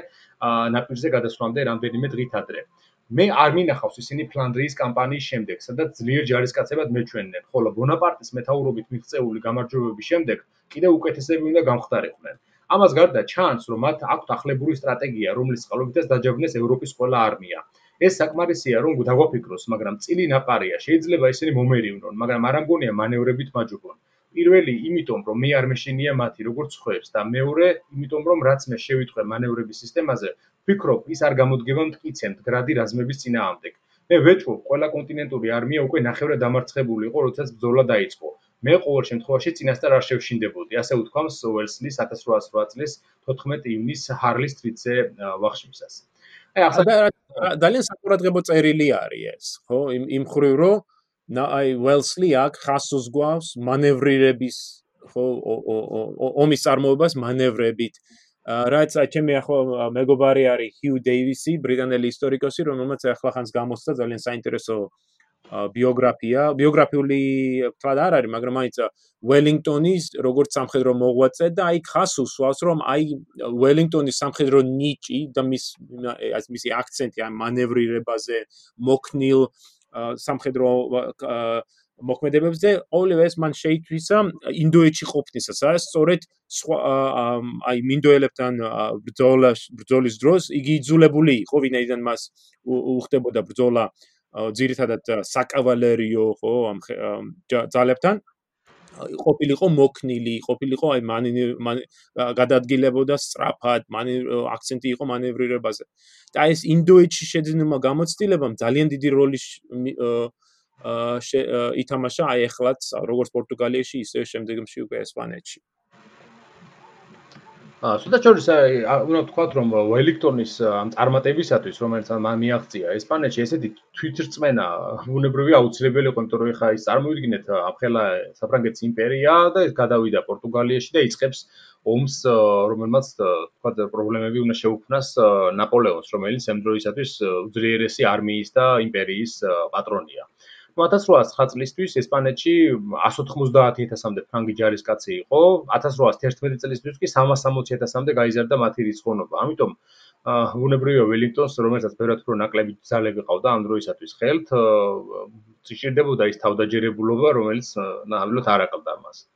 ნაპირზე გადასვლამდე რამდენიმე დღით ადრე. მე არ მინახავს ისინი ფლანდრიის კამპანიის შემდეგ, სადაც ძლიერ ჯარისკაცებად მეჩვენდნენ, ხოლო ბონაპარტის მეთაურობით მიღწეული გამარჯვებების შემდეგ კიდევ უკეთესები უნდა გამხდარიყვნენ. ამას გარდა, ჩანს, რომ მათ აქვთ ახლებური სტრატეგია, რომლის წყალობითაც დაჯაგვნეს ევროპის ყველა არმია. ეს საკმარისია, რომ დაგვაფიქროს, მაგრამ წილი ნაპარია, შეიძლება ისინი მომერივნონ, მაგრამ არ ამგონია მანევრებით მაჯობონ. პირველი, იმიტომ რომ მე არ მეშინია მათი როგორც ხებს და მეორე, იმიტომ რომ რაც მე შევიტყვე მანევრების სისტემაზე, ვფიქრობ, ის არ გამოდგება მტკიცემთ გრადი რაზმების წინააღმდეგ. მე ვეჭვობ, ყველა კონტინენტური არმია უკვე ნახევრად დამარცხებული იყო, როდესაც ბრძოლა დაიწყო. მე ყოველ შემთხვევაში წინასწარ არ შევშინდებოდი, ასე უთქვამს უელსლის 1808 წლის 14 ივნისს ჰარლის სტრიტზე ვახშმისას. აი ახლა ძალიან საკურადღებო წერილი არის ეს, ხო? იმ იმ ხრივ რომ აი უელსლი აქ ხასოს გვავს მანევრირების ხო ომის წარმოებას მანევრებით რაც ჩემი ახლა მეგობარი არის ჰიუ დეივისი ბრიტანელი ისტორიკოსი რომელმაც ახლა ხანს გამოსცა ძალიან საინტერესო ბიოგრაფია. ბიოგრაფიული თვად არ არის მაგრამ აიც უელინგტონის როგორც სამხედრო მოღვაწე და აი ხასოს ვავს რომ აი უელინგტონის სამხედრო ნიჭი და მის მისი აქცენტი ამ მანევრირებაზე მოქნილ სამხედრო მოქმედებებზე ყოველივე ეს მან შეითვისა ინდოეთში ყოფნისას რა სწორედ აი მინდოელებთან ბრძოლას ბრძოლის დროს იგი იძულებული იყო ვინაიდან მას უხდებოდა ბრძოლა ძირითადად საკავალერიო ხო ამ ძალებთან ყოფილიყო მოქნილი, ყოფილიყო აი მან გადადგილებოდა სწრაფად, მან აქცენტი იყო მანევრირებაზე. და ეს ინდოეთში შეძენება გამოცდილებამ ძალიან დიდი როლი ითამაშა აი ახლაც როგორც პორტუგალიაში, ისე შემდეგში უკვე ესპანეთში. აა, სულა ჩორის აი, უნდა ვთქვათ, რომ უელინგტონის ამ წარმატებისათვის, რომელიც მან მიაღწია ესპანეთში, ესეთი თვითრწმენა უნებრივი აუცილებელი იყო, იმიტომ რომ ეხა ის წარმოვიდგინეთ, აფხელა საფრანგეთის იმპერია და ეს გადავიდა პორტუგალიაში და იწყებს ომს, რომელმაც თქვათ პრობლემები უნდა შეუქმნას ნაპოლეონს, რომელიც ამ დროისათვის უძლიერესი არმიის და იმპერიის პატრონია. 1809 წლისთვის ესპანეთში 190.000-მდე ფრანგი ჯარისკაცი იყო, 1811 წლისთვის კი 360.000-მდე გაიზარდა მათი რიცხოვნობა. ამიტომ უნებრივია ველინგტონს, რომელსაც ბევრად უფრო ნაკლები ძალები ყავდა ამ დროისათვის ხელთ, წიჭირდებოდა ის თავდაჯერებულობა, რომელიც ნამდვილად არ აკლდა მას.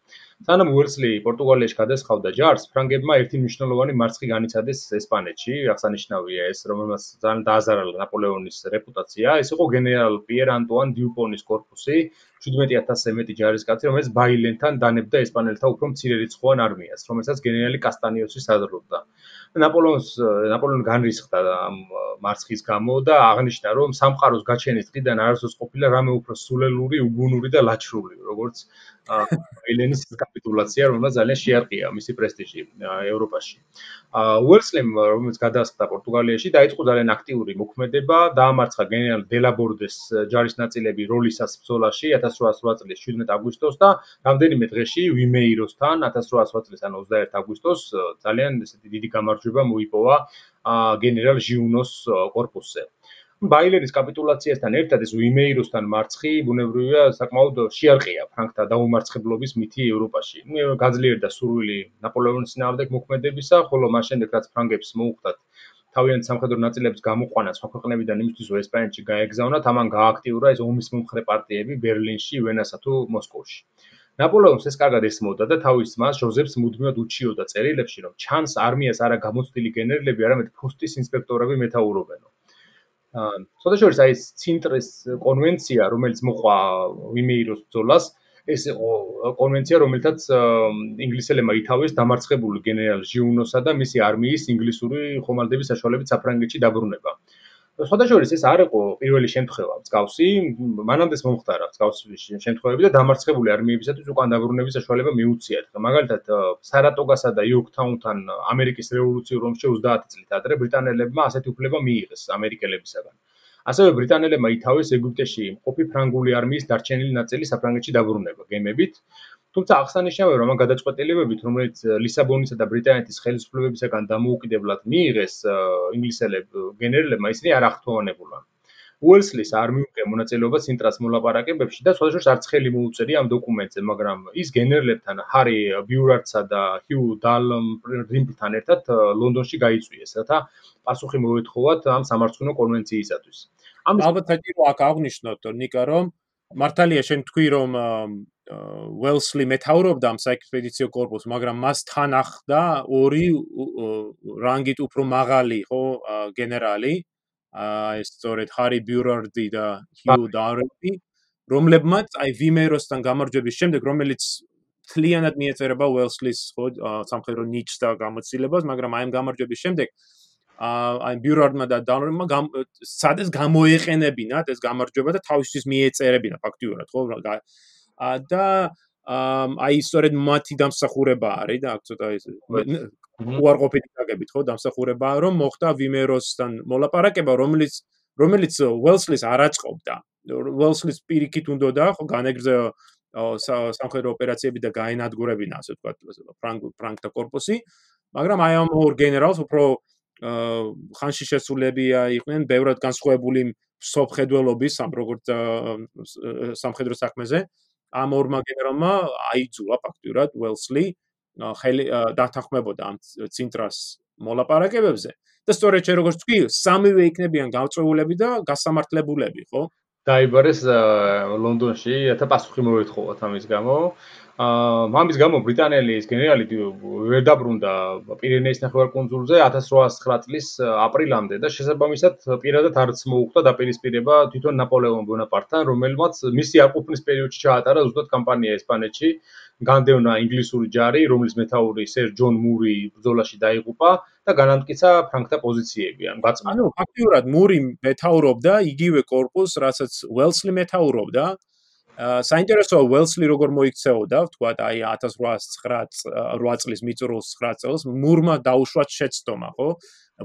სანამ უელსლი პორტუგალიაში გადასხავდა ჯარს, ფრანგებმა ერთი მნიშვნელოვანი მარცხი განიცადეს ესპანეთში. აღსანიშნავია ეს, რომელმაც ძალიან დააზარალა ნაპოლეონის რეპუტაცია. ეს იყო გენერალ პიერ ანტუან დიუპონის корпуსი, 17000-ზე მეტი ჯარისკაცი, რომელიც ბაილენთან დანებდა ესპანელთა უფრო მცირე რიცხოვან არმიას, რომელსაც გენერალი კასტანიოსი სადრობდა. ნაპოლეონს ნაპოლეონი განრისხდა ამ მარცხის გამო და აღნიშნა, რომ სამყაროს გაჩენის დღიდან არასდროს ყოფილა რამე უფრო სულელური, უგუნური და ლაჩრული, როგორც ელენის კაპიტულაცია, რომელსაც ძალიან შეარყია მისი პრესტიჟი ევროპაში. უელსლემ, რომელიც გადაასხდა პორტუგალიაში, დაიწყო ძალიან აქტიური მოქმედება, დაამარცხა გენერალ დელაბორდეს ჯარის ნაწილები როლისას ბრძოლაში 1808 წლის 17 აგვისტოს და რამდენიმე დღეში ვიმეიროსთან 1808 წლის ან 21 აგვისტოს ძალიან ესეთი დიდი გამარჯვება მოიპოვა გენერალ ჟიუნოს корпуსზე. ბაილერის კაპიტულაციასთან ერთად ეს ვიმეიროსთან მარცხი ბუნებრივია საკმაოდ შეარყია ფრანკთა დაუმარცხებლობის მითი ევროპაში. გაძლიერდა სურვილი ნაპოლეონის წინააღმდეგ მოქმედებისა, ხოლო მას შემდეგ რაც ფრანგებს მოუხდათ თავიანთ სამხედრო ნაწილებს გამოყვანა სხვა ქვეყნებიდან იმისთვის, რომ ესპანეთში გაეგზავნათ, ამან გააქტიურა ეს ომის მომხრე პარტიები ბერლინში, ვენასა თუ მოსკოვში. ნაპოლეონს ეს კარგად ესმოდა და თავის ძმას ჟოზეფს მუდმივად უჩიოდა წერილებში, რომ ჩანს არმიას არა გამოცდილი გენერლები, არამედ ფოსტის ინსპექტორები მეთაურობენო. სოდაშორის აი ეს ცინტრეს კონვენცია, რომელიც მოყვა ვიმეიროს ბრძოლას, ეს იყო კონვენცია, რომელთაც ინგლისელებმა ითავეს დამარცხებული გენერალ ჟიუნოსა და მისი არმიის ინგლისური ხომალდების საშუალებით საფრანგეთში დაბრუნება. სხვადასხვა ეს არ იყო პირველი შემთხვევა მსგავსი, მანამდეც მომხდარა მსგავსი შემთხვევები და დამარცხებული არმიებისათვის უკან დაბრუნების საშუალება მიუციათ. მაგალითად, სარატოგასა და იორკთაუნთან ამერიკის რევოლუციურ ომში 30 წლით ადრე ბრიტანელებმა ასეთი უფლება მიიღეს ამერიკელებისაგან. ასევე ბრიტანელებმა ითავეს ეგვიპტეში მყოფი ფრანგული არმიის დარჩენილი ნაწილი საფრანგეთში დაბრუნება გემებით. თუმცა აღსანიშნავია რომ ამ გადაწყვეტილებებით რომელიც ლისაბონისა და ბრიტანეთის ხელისუფლებებისგან დამოუკიდებლად მიიღეს ინგლისელებ გენერლებმა ისინი არ ახთოვანებულან უელსლის არ მიუღია მონაწილეობა სინტრას მოლაპარაკებებში და სხვადასხვა არც ხელი მოუწერია ამ დოკუმენტზე, მაგრამ ის გენერლებთან, ჰარი ბიურარდსა და ჰიუ დალრიმპთან ერთად ლონდონში გაიწვიეს, რათა პასუხი მოეთხოვათ ამ სამართლო კონვენციისათვის. ალბათ საჭირო აქ აღნიშნოთ, ნიკა, რომ მართალია შენ თქვი რომ უელსლი მეთაურობდა ამ საექსპედიციო კორპუსს, მაგრამ მას თან ახლდა ორი რანგით უფრო მაღალი იყო გენერალი, ეს სწორედ ჰარი ბიურარდი და ჰიუ დარები, რომლებმაც აი ვიმეროსთან გამარჯვების შემდეგ, რომელიც თლიანად მიეწერება უელსლის ხო სამხედრო ნიჩს და გამოცდილებას, მაგრამ აი ამ გამარჯვების შემდეგ აი ბიურარდმა და დანორმა სადეს გამოეყენებინათ ეს გამარჯვება და თავისთვის მიეწერებინა ფაქტიურად ხო? და აი სწორედ მათი დამსახურება არის და აქ ცოტა ეს უარყოფითი გაგებით ხო დამსახურება რომ მოხდა ვიმეროსთან მოლაპარაკება რომელიც რომელიც უელსლის არ აწყობდა. უელსლის პირიქით უნდოდა ხო განეგრძა სამხედრო ოპერაციები და გაენადგურებინა ასე ვთქვათ ფრანკ ფრანკთა корпуსი მაგრამ აი ამ ორ გენერალს უფრო ხანში შესულებია იყვნენ ბევრად განსხვავებული სოფხედველობის ამ როგორც სამხედრო საქმეზე. ამ ორმა გენერალმა აიძულა ფაქტურად უელსლი ხელი დათანხმებოდა ამ ცენტრას მოლაპარაკებებზე და სწორედ შე როგორც თქვი სამივე იქნებიან გავწეულები და გასამართლებულები ხო? დაიბარეს ლონდონში და პასუხი მოეთხოვათ ამის გამო აა ამის გამო ბრიტანელი ეს გენერალი ვერ დაბრუნდა პირენეის ნახევარკუნძულზე 1809 წლის აპრილამდე და შესაბამისად პირადად არც მოუხდა დაპირისპირება თვითონ ნაპოლეონ ბონაპარტთან, რომელმაც მისი არყოფნის პერიოდში ჩაატარა ზუსტად კამპანია ესპანეთში, განდევნა ინგლისური ჯარი, რომლის მეთაური სერ ჯონ მური ბრძოლაში დაიღუპა და განამტკიცა ფრანკთა პოზიციები, ან გაწმენდა. ანუ ფაქტიურად მური მეთაურობდა იგივე корпуს, რასაც უელსლი მეთაურობდა. საინტერესოა უელსლი როგორ მოიქცეოდა, თქვა და აი 1809 წლის მიწურულ 9 წელს მურმა დაუშვა შეცდომა, ხო?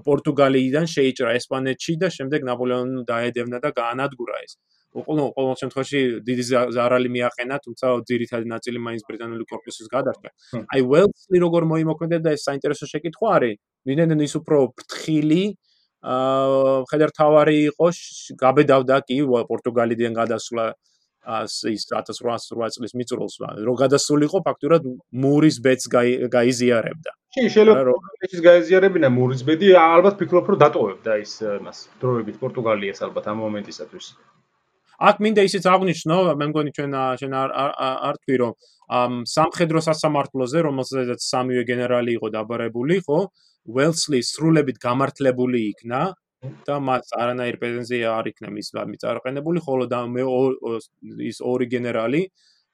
პორტუგალიიდან შეიჭრა ესპანეთში და შემდეგ ნაპოლეონი დაედევნა და გაანადგურა ეს. უყოლო ყოველ შემთხვევაში დიდი ზარალი მიაყენა, თუმცა ძირითადი ნაწილი მაინც ბრიტანული корпуსის გადარჩა. აი უელსლი როგორ მოიმოქმედებდა ეს საინტერესო შეკითხვა არის. ვინაიდან ის უფრო ფრთხილი აა ხედართავარი იყო, გაბედავდა კი პორტუგალიიდან გადასვლა ის 1808 წლის მიწურულს რო გადასულიყო ფაქტურად მურის ბედს გაიზიარებდა. კი, შეიძლება ის გაიზიარებინა მურის ბედი, ალბათ ფიქრობ რომ დატოვებდა ის მას დროებით პორტუგალიას ალბათ ამ მომენტისათვის. აქ მინდა ისიც აღნიშნო, მე მგონი ჩვენ ჩვენ არ არ თქვი რომ ამ სამხედრო სასამართლოზე, რომელსაც სამივე გენერალი იყო დაბარებული, ხო? უელსლი სრულებით გამართლებული იქნა და მას არანაირ პრეტენზია არ იქნა მის მიწარყენებული, ხოლო და მე ის ორი გენერალი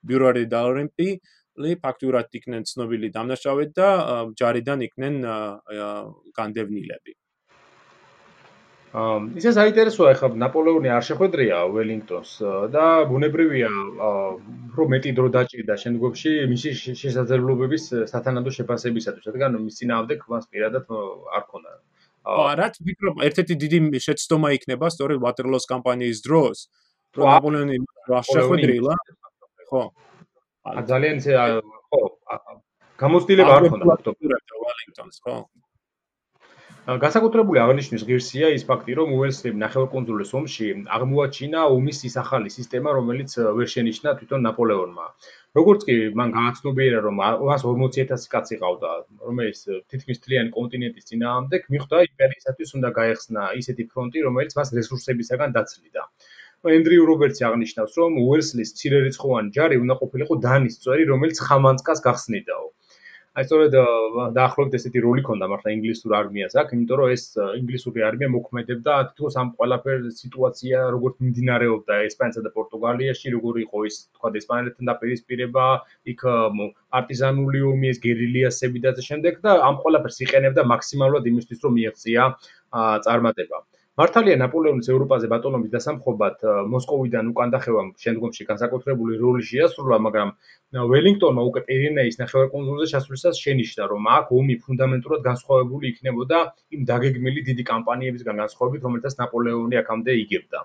ბიურარი და ლორემპი ლი ფაქტურად იქნენ ცნობილი დამნაშავედ და ჯარიდან იქნენ განდევნილები. აა ისე საინტერესოა ხა ნაპოლეონი არ შეხვედრია ველინგტონს და ბუნებრივია რომ მეტი დრო დაჭირდა შემდგომში მისი შესაძლებლობების სათანადო შეფასებისათვის, რადგან მის წინააღმდეგ მას პირადად არ ქონდა ხო, რაც ვფიქრობ, ერთ-ერთი დიდი შეცდომა იქნება სწორედ ვატერლოს კამპანიის დროს, რომ ნაპოლეონი შეხვედრილა. ხო. ა ძალიან ხო, გამოცდილება არ ქონდა ფაქტობრივად ვალინგტონს, ხო? განსაკუთრებული აღნიშნვის ღირსია ის ფაქტი, რომ უელსლიმ ნახევარკუნძულის ომში აღმოაჩინა ომის ის ახალი სისტემა, რომელიც ვერ შენიშნა თვითონ ნაპოლეონმა. როგორც კი მან გააცნობიერა, რომ მას 40000 კაცი ყავდა, რომელიც თითქმის მთლიანი კონტინენტის ძინაამდე, მიხვდა იმპერიისათვის უნდა გაეხსნა ისეთი ფრონტი, რომელიც მას რესურსებისაგან დაცლიდა. ენდრიუ რობერტსი აღნიშნავს, რომ უელსლის ცირერიცხოვანი ჯარი უნდა ყოფილიყო დანის წვერი, რომელიც ხამანწკას გახსნიდაო. აი სწორედ დაახლოებით ესეთი როლი ქონდა მართლა ინგლისურ არმიას აქ, იმიტომ რომ ეს ინგლისური არმია მოქმედებდა თითქოს ამ ყველაფერ სიტუაცია როგორც მიმდინარეობდა ესპანეთსა და პორტუგალიაში, როგორ იყო ის თქვა ესპანეთთან დაპირისპირება, იქ პარტიზანული ომი, ეს გერილიასები და ამ შემდეგ და ამ ყველაფერს იყენებდა მაქსიმალურად იმისთვის, რომ მიეღწია წარმატება. მართალია ნაპოლეონის ევროპაზე ბატონობის დასამხობად მოსკოვიდან უკან დახევამ შემდგომში განსაკუთრებული როლი შეასრულა, მაგრამ ველინგტონმა უკვე პირენეის ნახევარკუნძულზე ჩასვლისას შენიშნა, რომ აქ ომი ფუნდამენტურად განსხვავებული იქნებოდა იმ დაგეგმილი დიდი კამპანიებისგან განსხვავებით, რომელთაც ნაპოლეონი აქამდე იგებდა.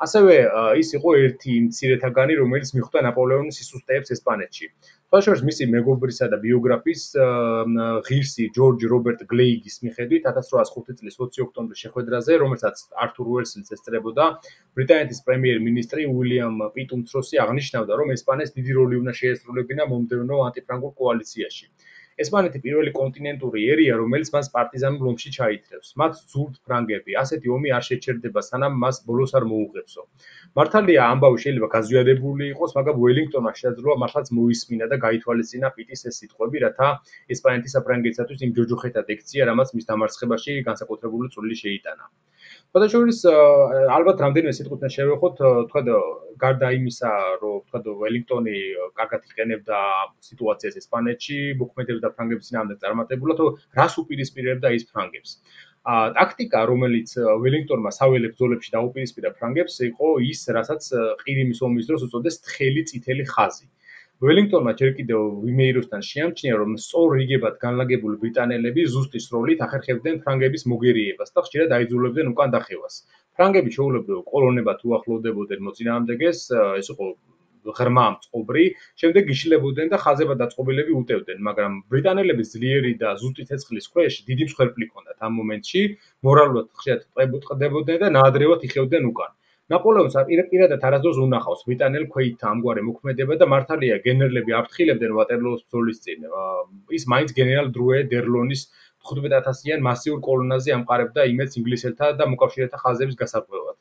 ასევე ის იყო ერთი მცირეთაგანი, რომელიც მიხვდა ნაპოლეონის სისუსტეებს ესპანეთში. თვალშორის მისი მეგობრისა და ბიოგრაფის ღირსი ჯორჯ რობერტ გლეიგის მიხედვით 1805 წლის 20 ოქტომბრის შეხვედრაზე, რომელსაც ართურ უელსლიც ესწრებოდა, ბრიტანეთის პრემიერ-მინისტრი უილიამ პიტუნცროსი აღნიშნავდა, რომ ესპანეთს დიდი როლი უნდა შეესრულებინა მომდევნო ანტიფრანგულ კოალიციაში. ესპანეთი პირველი კონტინენტური ერია, რომელიც მას პარტიზანულ ომში ჩაითრევს. მათ ძურთ ფრანგები. ასეთი ომი არ შეჩერდება, სანამ მას ბოლოს არ მოუღებსო. მართალია, ამბავი შეიძლება გაზვიადებული იყოს, მაგრამ უელინგტონმა შეძლო მართლაც მოისმინა და გაითვალისწინა პიტის ეს სიტყვები, რათა ესპანეთის საფრანგეთისათვის იმ ჯოჯოხეთად ექცია, რამაც მის დამარცხებაში განსაკუთრებული წვლილი შეიტანა. ფოტოშორის ალბათ რამდენიმე სიტყვით შევეხოთ, თქვა გარდა იმისა, რომ თქვა ველინგტონი კარგად იყენებდა სიტუაციას ესპანეთში, მოქმედებდა ფრანგების ძინავდა წარმატებულად, თუ რას უპირისპირებდა ის ფრანგებს. ა ტაქტიკა, რომელიც ველინგტონმა საველე ბრძოლებში დაუპირისპირა ფრანგებს, იყო ის, რასაც ყირიმის ომის დროს უწოდეს თხელი წითელი ხაზი. ველინგტონმა ჯერ კიდევ ვიმეიროსთან შეამჩნია, რომ სწორ რიგებად განლაგებული ბრიტანელები ზუსტი სროლით ახერხებდნენ ფრანგების მოგერიებას და ხშირად აიძულებდნენ უკან დახევას. ფრანგები შეულებრივ კოლონებად უახლოვდებოდნენ მოწინააღმდეგეს, ეს იყო ღრმა მწყობრი, შემდეგ იშლებოდნენ და ხაზება დაწყობილები უტევდნენ, მაგრამ ბრიტანელების ძლიერი და ზუსტი ცეცხლის ქვეშ დიდი მსხვერპლი ჰქონდათ ამ მომენტში, მორალურად ხშირად ტყდებოდნენ და ნაადრევად იხევდნენ უკან. ნაპოლეონს პირადად არასდროს უნახავს ბრიტანელ ქვეითთა ამგვარი მოქმედება და მართალია გენერლები აფრთხილებდნენ ვატერლოოს ბრძოლის წინ. ის მაინც გენერალ დრუე დერლონის 15000-იან მასიურ კოლონაზე ამყარებდა იმედს ინგლისელთა და მოკავშირეთა ხაზების გასაკვებად.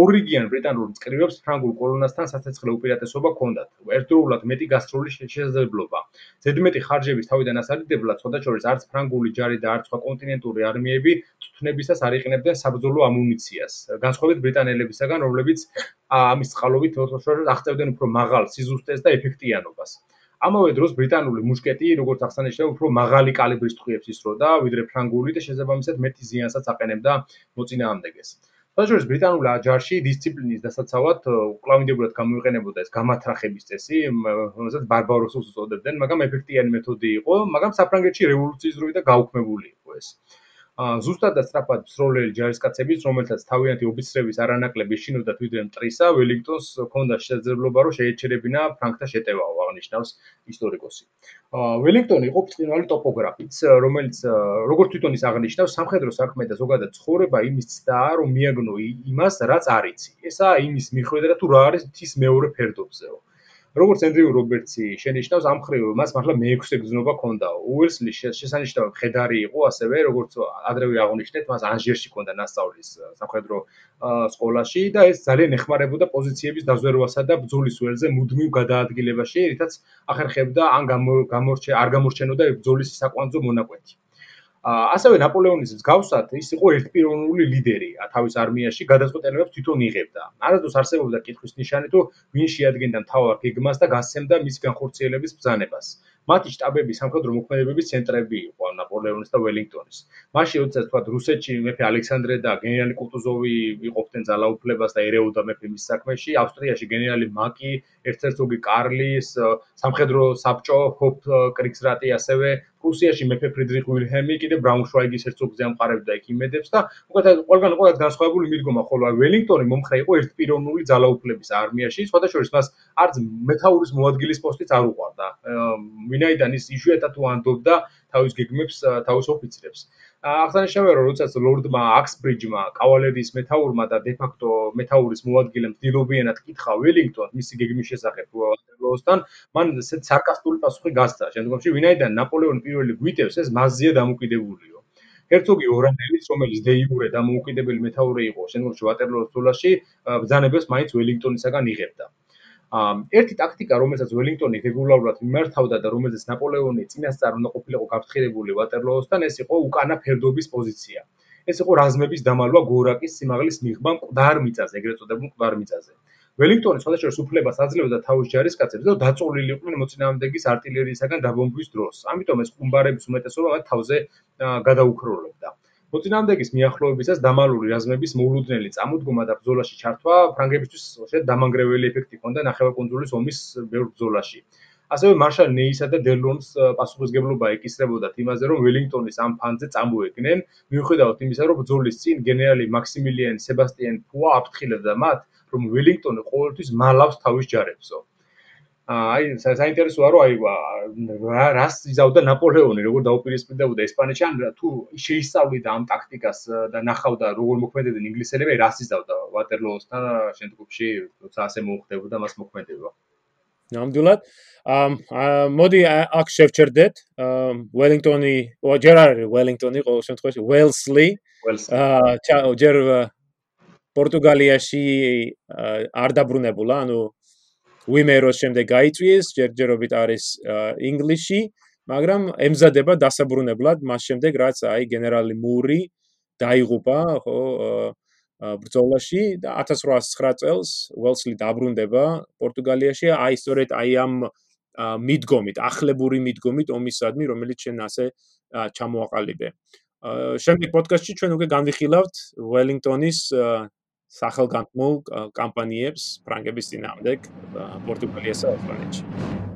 ორიგიან ბრიტანულ წკრივებს ფრანგულ კოლონასთან საცეცხლე უპირატესობა ჰქონდათ. ერთდროულად მეტი გასტროლის შესაძლებლობა. ზედმეტი ხარჯების თავიდან ასარიდებლად, სხვადასხვა არც ფრანგული ჯარი და არც სხვა კონტინენტური არმიები წვნებისას არ იყენებდნენ საბრძოლო ამუნიციას. განსხვავებით ბრიტანელებისაგან, რომლებიც ამის წყალობით თოთოშორს აღწევდნენ უფრო მაღალ სიზუსტეს და ეფექტიანობას. ამავე დროს ბრიტანული მუშკეტი, როგორც ახსანიშნავ, უფრო მაღალი კალიბრის ტყვიებს ისროდა, ვიდრე ფრანგული და შესაბამისად მეტი ზიანსაც აყენებდა მოწინააღმდეგეს. საერთოდ ბრიტანულ აჯარში დისციპლინის დასაცავად კლავინდებულად გამოიყენებოდა ეს გამათრახების წესი, რომელსაც ბარბაროსოს უწოდებდნენ, მაგრამ ეფექტიანი მეთოდი იყო, მაგრამ საფრანგეთში რევოლუციის დროი და გაუქმებული იყო ეს. ზუსტად და სწრაფად სროლელი ჯარისკაცების, რომელთაც თავიანთი ოფიცრების არანაკლები შინოდა თვითონ მტრისა, ველინგტონს ჰქონდა შესაძლებლობა, რომ შეეჩერებინა ფრანგთა შეტევაო, აღნიშნავს ისტორიკოსი. ველინგტონი იყო ბრწყინვალე ტოპოგრაფიც, რომელიც როგორც თვითონ ის აღნიშნავს, სამხედრო საქმე და ზოგადად ცხოვრება იმის ცდაა, რომ მიაგნო იმას, რაც არიცი. ესაა იმის მიხვედრა თუ რა არის მთის მეორე ფერდობზეო. როგორც ენდრიუ რობერტსი შენიშნავს ამ ხრივ მას მართლა მეექვსე გზნობა ჰქონდა. უელსლის შესანიშნავი ხედარი იყო ასევე როგორც ადრევე აღნიშნეთ მას ანჟერში ჰქონდა ნასწავლის სამხედრო სკოლაში და ეს ძალიან ეხმარებოდა პოზიციების დაზვერვასა და ბრძოლის ველზე მუდმივ გადაადგილებაში რითაც ახერხებდა ან გამორჩე არ გამორჩენოდა ბრძოლის საკვანძო მონაკვეთი ასევე ნაპოლეონის მსგავსად ის იყო ერთპიროვნული ლიდერი, თავის არმიაში გადაწყვეტილებებს თვითონ იღებდა. არასდროს არსებობდა კითხვის ნიშანი, თუ ვინ შეადგენდა მთავარ გეგმას და გასცემდა მისი განხორციელების ბრძანებას. მათი შტაბები სამხედრო მოქმედებების ცენტრები იყო ნაპოლეონის და ველინგტონის. მაშინ, როდესაც თქვა რუსეთში მეფე ალექსანდრე და გენერალი კუტუზოვი იყოფდნენ ძალაუფლებას და ერეოდა მეფე მის საქმეში, ავსტრიაში გენერალი მაკი, ერთერცოგი კარლის, სამხედრო საბჭო ჰოპ კრიგსრატი ასევე პრუსიაში მეფე ფრიდრიხ ვილჰელმი კიდე ბრაუნშვაიგის hercogზე ამყარებდა იქ იმედებს და უკეთად ყველგან იყო განსხვავებული მიდგომა, ხოლო ველინგტონი მომხრე იყო ერთპიროვნული ძალაუფლების არმიაში, სხვადასხვა მას არც მეთაურის მოადგილის პოსტიც არ უყვარდა. ვინაიდან ის იშვიათად უანდობდა თავის გეგმებს, თავის ოფიცრებს. აღსანიშნავია, რომ როდესაც ლორდმა აქსბრიჯმა, კავალერიის მეთაურმა და დე-ფაქტო მეთაურის მოადგილემ დილობიანად კითხა ველინგტონს მისი გეგმის შესახებ ვატერლოოსთან, მან ესეთ სარკასტული პასუხი გასცა. შემდგომში ვინაიდან ნაპოლეონ პირველი გვიტევს, ეს მასზეა დამოკიდებულიო. ჰერცოგი ორანელის, რომელიც დეიურე დამოუკიდებელი მეთაური იყო, შემდგომში ვატერლოოს ბრძოლაში ბრძანებებს მაინც ველინგტონისაგან იღებდა. ერთი ტაქტიკა, რომელსაც ველინგტონი რეგულარულად მიმართავდა და რომელზეც ნაპოლეონი წინასწარ უნდა ყოფილიყო გაფრთხილებული ვატერლოოსთან, ეს იყო უკანა ფერდობის პოზიცია. ეს იყო რაზმების დამალვა გორაკის სიმაღლის მიღმა მკვდარ მიწაზე, ეგრეთ წოდებულ მკვდარ მიწაზე. ველინგტონი სხვადასხვა უფლებას აძლევდა თავის ჯარისკაცებს და დაწოლილიყვნენ მოწინააღმდეგის артиლერიისაგან დაბომბვის დროს. ამიტომ ეს ყუმბარების უმეტესობა მათ თავზე გადაუქროლებდა. მოწინააღმდეგის მიახლოებისას დამალული რაზმების მოულოდნელი წამოდგომა და ბრძოლაში ჩართვა ფრანგებისთვის შეიძლება დამანგრეველი ეფექტი ჰქონდა ნახევარკუნძულის ომის ბევრ ბრძოლაში. ასევე მარშალ ნეისა და დერლონის პასუხისგებლობა ეკისრებოდათ იმაზე, რომ ველინგტონის ამ ფანზე წამოეგნენ, მიუხედავად იმისა, რომ ბრძოლის წინ გენერალი მაქსიმილიან სებასტიან ფუა აფრთხილებდა მათ, რომ ველინგტონი ყოველთვის მალავს თავის ჯარებსო. აი საინტერესოა რომ აი რას იზავდა ნაპოლეონი როგორ დაუპირისპირდებოდა ესპანეთში ან თუ შეისწავლიდა ამ ტაქტიკას და ნახავდა როგორ მოქმედებდნენ ინგლისელები რას იზავდა ვატერლოოსთან შემდგომში როცა ასე მოხდებოდა მას მოქმედება. ნამდვილად. ამ მოდი აქ შევჩერდეთ. ველინგტონი ჯერ არის ველინგტონი ყოველ შემთხვევაში ველსლი აა ჯერ პორტუგალიაში არ დაბრუნებულა ანუ ვიმეროს შემდეგ გაიწვიეს, ჯერჯერობით არის ინგლისში, მაგრამ ემზადება დასაბრუნებლად მას შემდეგ, რაც აი გენერალი მური დაიღუპა, ხო, ბრძოლაში და 1809 წელს უელსლი დაბრუნდება პორტუგალიაში, აი სწორედ აი ამ მიდგომით, ახლებური მიდგომით ომისადმი, რომელიც შენ ასე ჩამოაყალიბე. შემდეგ პოდკასტში ჩვენ უკვე განვიხილავთ ველინგტონის სახელგანთმულ კამპანიებს ფრანგების ძინავდეკ პორტუგალიასა და ესპანეთში.